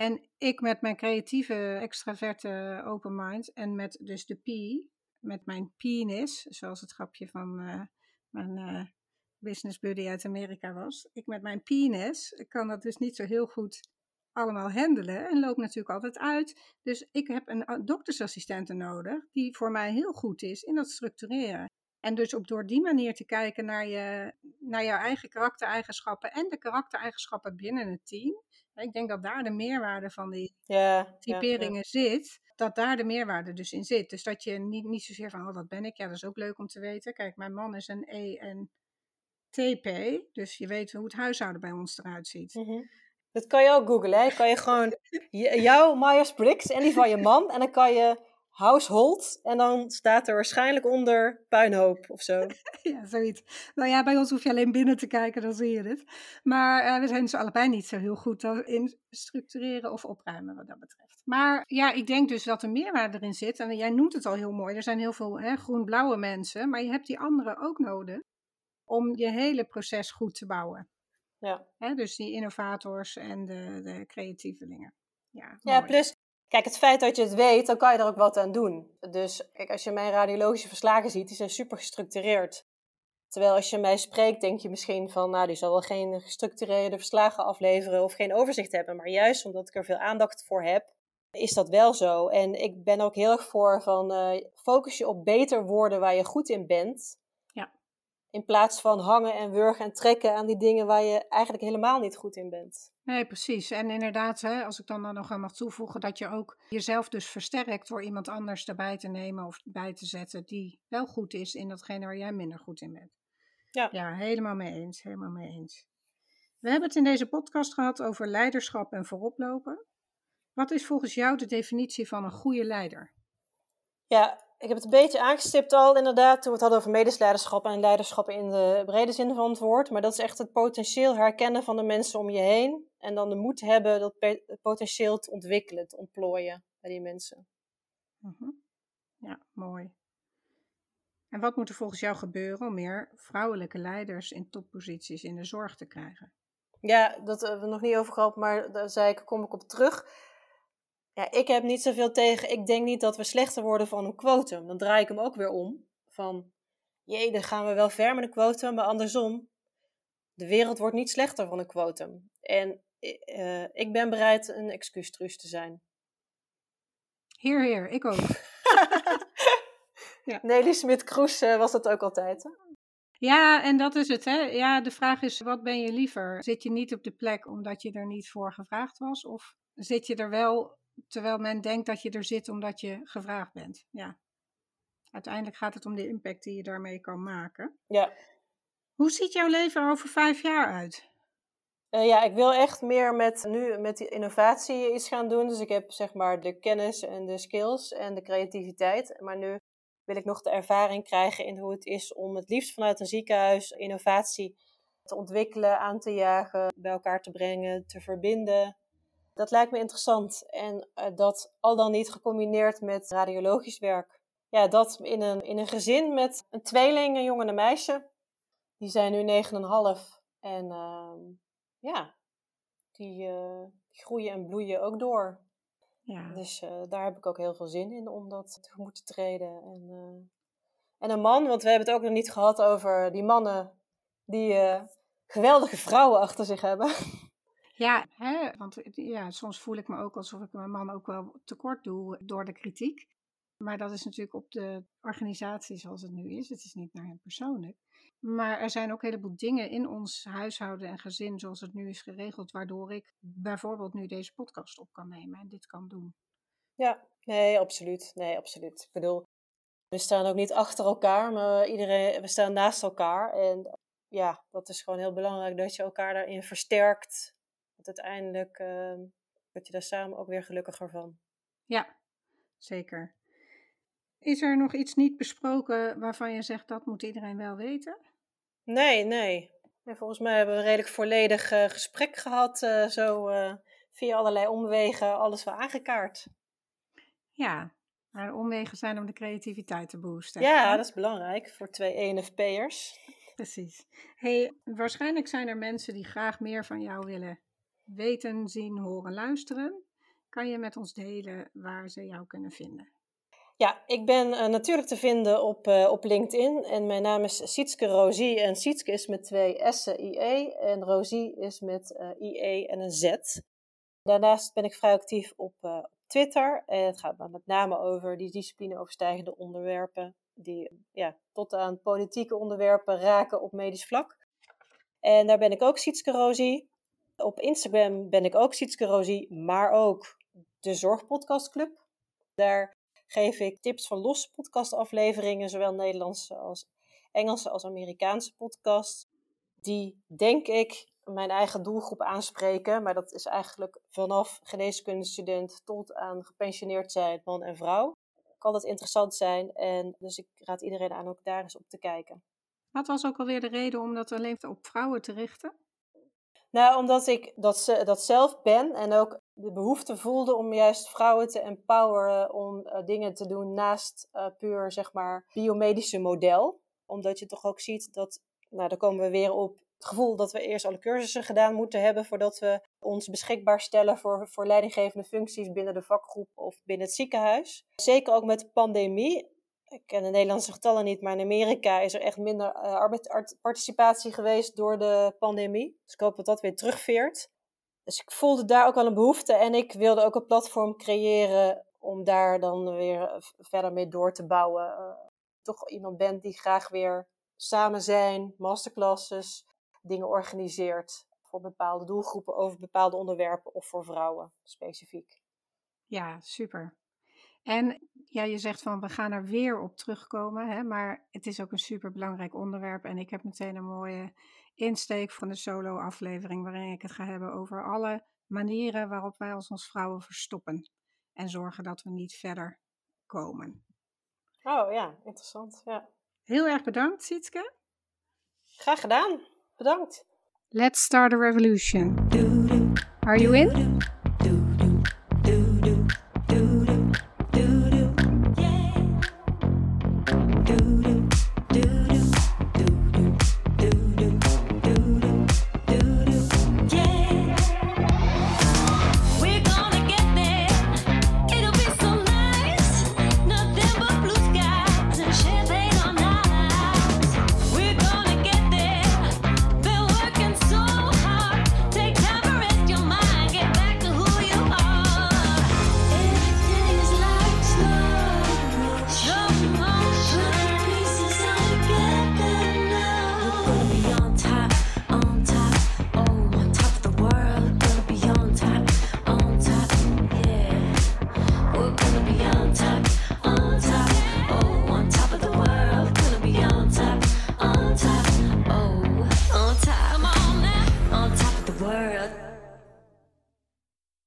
En ik met mijn creatieve, extraverte open mind en met dus de P, met mijn penis, zoals het grapje van eh, mijn eh, business buddy uit Amerika was. Ik met mijn penis kan dat dus niet zo heel goed allemaal handelen en loop natuurlijk altijd uit. Dus ik heb een doktersassistente nodig die voor mij heel goed is in dat structureren. En dus op door die manier te kijken naar, je, naar jouw eigen karaktereigenschappen en de karaktereigenschappen binnen het team. Ik denk dat daar de meerwaarde van die Ja, ja, ja. typeringen zit, dat daar de meerwaarde dus in zit. Dus dat je niet, niet zozeer van, oh, wat ben ik? Ja, dat is ook leuk om te weten. Kijk, mijn man is een E en TP, dus je weet hoe het huishouden bij ons eruit ziet. Mhm. Dat kan je ook googlen. Hè? Kan je gewoon jouw Myers-Briggs en die van je man. En dan kan je household. En dan staat er waarschijnlijk onder puinhoop of zo. *laughs* Ja, zoiets. Nou ja, bij ons hoef je alleen binnen te kijken, dan zie je het. Maar eh, we zijn dus allebei niet zo heel goed in structureren of opruimen wat dat betreft. Maar ja, ik denk dus dat er meerwaarde erin zit. En jij noemt het al heel mooi. Er zijn heel veel groen-blauwe mensen, maar je hebt die anderen ook nodig om je hele proces goed te bouwen. Ja, Hè, dus die innovators en de, de creatievelingen. Ja, ja plus, kijk, het feit dat je het weet, dan kan je er ook wat aan doen. Dus kijk, als je mijn radiologische verslagen ziet, die zijn super gestructureerd. Terwijl als je mij spreekt, denk je misschien van, nou, die zal wel geen gestructureerde verslagen afleveren of geen overzicht hebben. Maar juist omdat ik er veel aandacht voor heb, is dat wel zo. En ik ben ook heel erg voor van, eh, focus je op beter worden waar je goed in bent. In plaats van hangen en wurgen en trekken aan die dingen waar je eigenlijk helemaal niet goed in bent. Nee, precies. En inderdaad, hè, als ik dan, dan nog aan mag toevoegen, dat je ook jezelf dus versterkt door iemand anders erbij te nemen of bij te zetten die wel goed is in datgene waar jij minder goed in bent. Ja. Ja, helemaal mee eens. Helemaal mee eens. We hebben het in deze podcast gehad over leiderschap en vooroplopen. Wat is volgens jou de definitie van een goede leider? Ja, ik heb het een beetje aangestipt al inderdaad toen we het hadden over medesleiderschap en leiderschap in de brede zin van het woord. Maar dat is echt het potentieel herkennen van de mensen om je heen. En dan de moed hebben dat potentieel te ontwikkelen, te ontplooien bij die mensen. Mhm. Ja, mooi. En wat moet er volgens jou gebeuren om meer vrouwelijke leiders in topposities in de zorg te krijgen? Ja, dat hebben we nog niet over gehad, maar daar zei ik, kom ik op terug. Ja, ik heb niet zoveel tegen. Ik denk niet dat we slechter worden van een quotum. Dan draai ik hem ook weer om. Van, jee, dan gaan we wel ver met een quotum, maar andersom. De wereld wordt niet slechter van een quotum. En eh, ik ben bereid een excuustruus te zijn. Heer, heer, ik ook. *laughs* Ja. Nelly Smit-Kroes eh, was dat ook altijd. Hè? Ja, en dat is het, hè. Ja, de vraag is, wat ben je liever? Zit je niet op de plek omdat je er niet voor gevraagd was? Of zit je er wel terwijl men denkt dat je er zit omdat je gevraagd bent? Ja. Uiteindelijk gaat het om de impact die je daarmee kan maken. Ja. Hoe ziet jouw leven er over vijf jaar uit? Eh, ja, ik wil echt meer met, nu met die innovatie iets gaan doen. Dus ik heb zeg maar de kennis en de skills en de creativiteit. Maar nu wil ik nog de ervaring krijgen in hoe het is om het liefst vanuit een ziekenhuis innovatie te ontwikkelen, aan te jagen, bij elkaar te brengen, te verbinden. Dat lijkt me interessant. En eh, dat al dan niet gecombineerd met radiologisch werk. Ja, dat in een, in een gezin met een tweeling, een jongen en een meisje. Die zijn nu 9,5. En ehm, ja, die, eh, die groeien en bloeien ook door. Ja, Dus eh, daar heb ik ook heel veel zin in om dat tegemoet te treden. En, en een man, want we hebben het ook nog niet gehad over die mannen die geweldige vrouwen achter zich hebben. *laughs* ja, hè? want ja, soms voel ik me ook alsof ik mijn man ook wel tekort doe door de kritiek. Maar dat is natuurlijk op de organisatie zoals het nu is. Het is niet naar hem persoonlijk. Maar er zijn ook een heleboel dingen in ons huishouden en gezin zoals het nu is geregeld, waardoor ik bijvoorbeeld nu deze podcast op kan nemen en dit kan doen. Ja, nee, absoluut. Nee, absoluut. Ik bedoel, we staan ook niet achter elkaar, maar iedereen, we staan naast elkaar. En ja, dat is gewoon heel belangrijk dat je elkaar daarin versterkt. Want uiteindelijk eh, word je daar samen ook weer gelukkiger van. Ja, zeker. Is er nog iets niet besproken waarvan je zegt dat moet iedereen wel weten? Nee, nee. En volgens mij hebben we een redelijk volledig eh, gesprek gehad, eh, zo eh, via allerlei omwegen alles wel aangekaart. Ja, maar omwegen zijn om de creativiteit te boosten. Ja, dat is belangrijk voor twee ENFP'ers. Precies. Hey, waarschijnlijk zijn er mensen die graag meer van jou willen weten, zien, horen, luisteren. Kan je met ons delen waar ze jou kunnen vinden? Ja, ik ben uh, natuurlijk te vinden op, uh, op LinkedIn en mijn naam is Sietske Rosie en Sietske is met twee S'en IE en Rosie is met uh, IE en een Z. Daarnaast ben ik vrij actief op Twitter en het gaat met name over die disciplineoverstijgende onderwerpen die ja, tot aan politieke onderwerpen raken op medisch vlak. En daar ben ik ook Sietske Rosie. Op Instagram ben ik ook Sietske Rosie, maar ook de Zorgpodcastclub. Daar geef ik tips van losse podcastafleveringen, zowel Nederlandse als Engelse als Amerikaanse podcasts. Die, denk ik, mijn eigen doelgroep aanspreken. Maar dat is eigenlijk vanaf geneeskundestudent tot aan gepensioneerd zijn, man en vrouw. Kan dat interessant zijn. En dus ik raad iedereen aan ook daar eens op te kijken. Wat was ook alweer de reden om dat alleen op vrouwen te richten? Nou, omdat ik dat, dat zelf ben en ook de behoefte voelde om juist vrouwen te empoweren om uh, dingen te doen naast uh, puur, zeg maar, biomedische model. Omdat je toch ook ziet dat, nou, daar komen we weer op het gevoel dat we eerst alle cursussen gedaan moeten hebben voordat we ons beschikbaar stellen voor, voor leidinggevende functies binnen de vakgroep of binnen het ziekenhuis. Zeker ook met de pandemie ik ken de Nederlandse getallen niet, maar in Amerika is er echt minder uh, arbeidsparticipatie geweest door de pandemie. Dus ik hoop dat dat weer terugveert. Dus ik voelde daar ook al een behoefte en ik wilde ook een platform creëren om daar dan weer eh, verder mee door te bouwen. Uh, toch iemand bent die graag weer samen zijn, masterclasses, dingen organiseert voor bepaalde doelgroepen over bepaalde onderwerpen of voor vrouwen specifiek. Ja, super. En ja, je zegt van we gaan er weer op terugkomen, hè, maar het is ook een super belangrijk onderwerp. En ik heb meteen een mooie insteek van de solo-aflevering waarin ik het ga hebben over alle manieren waarop wij ons als vrouwen verstoppen en zorgen dat we niet verder komen. Oh ja, interessant. Ja. Heel erg bedankt, Sietske. Graag gedaan. Bedankt. Let's start a revolution. Are you in?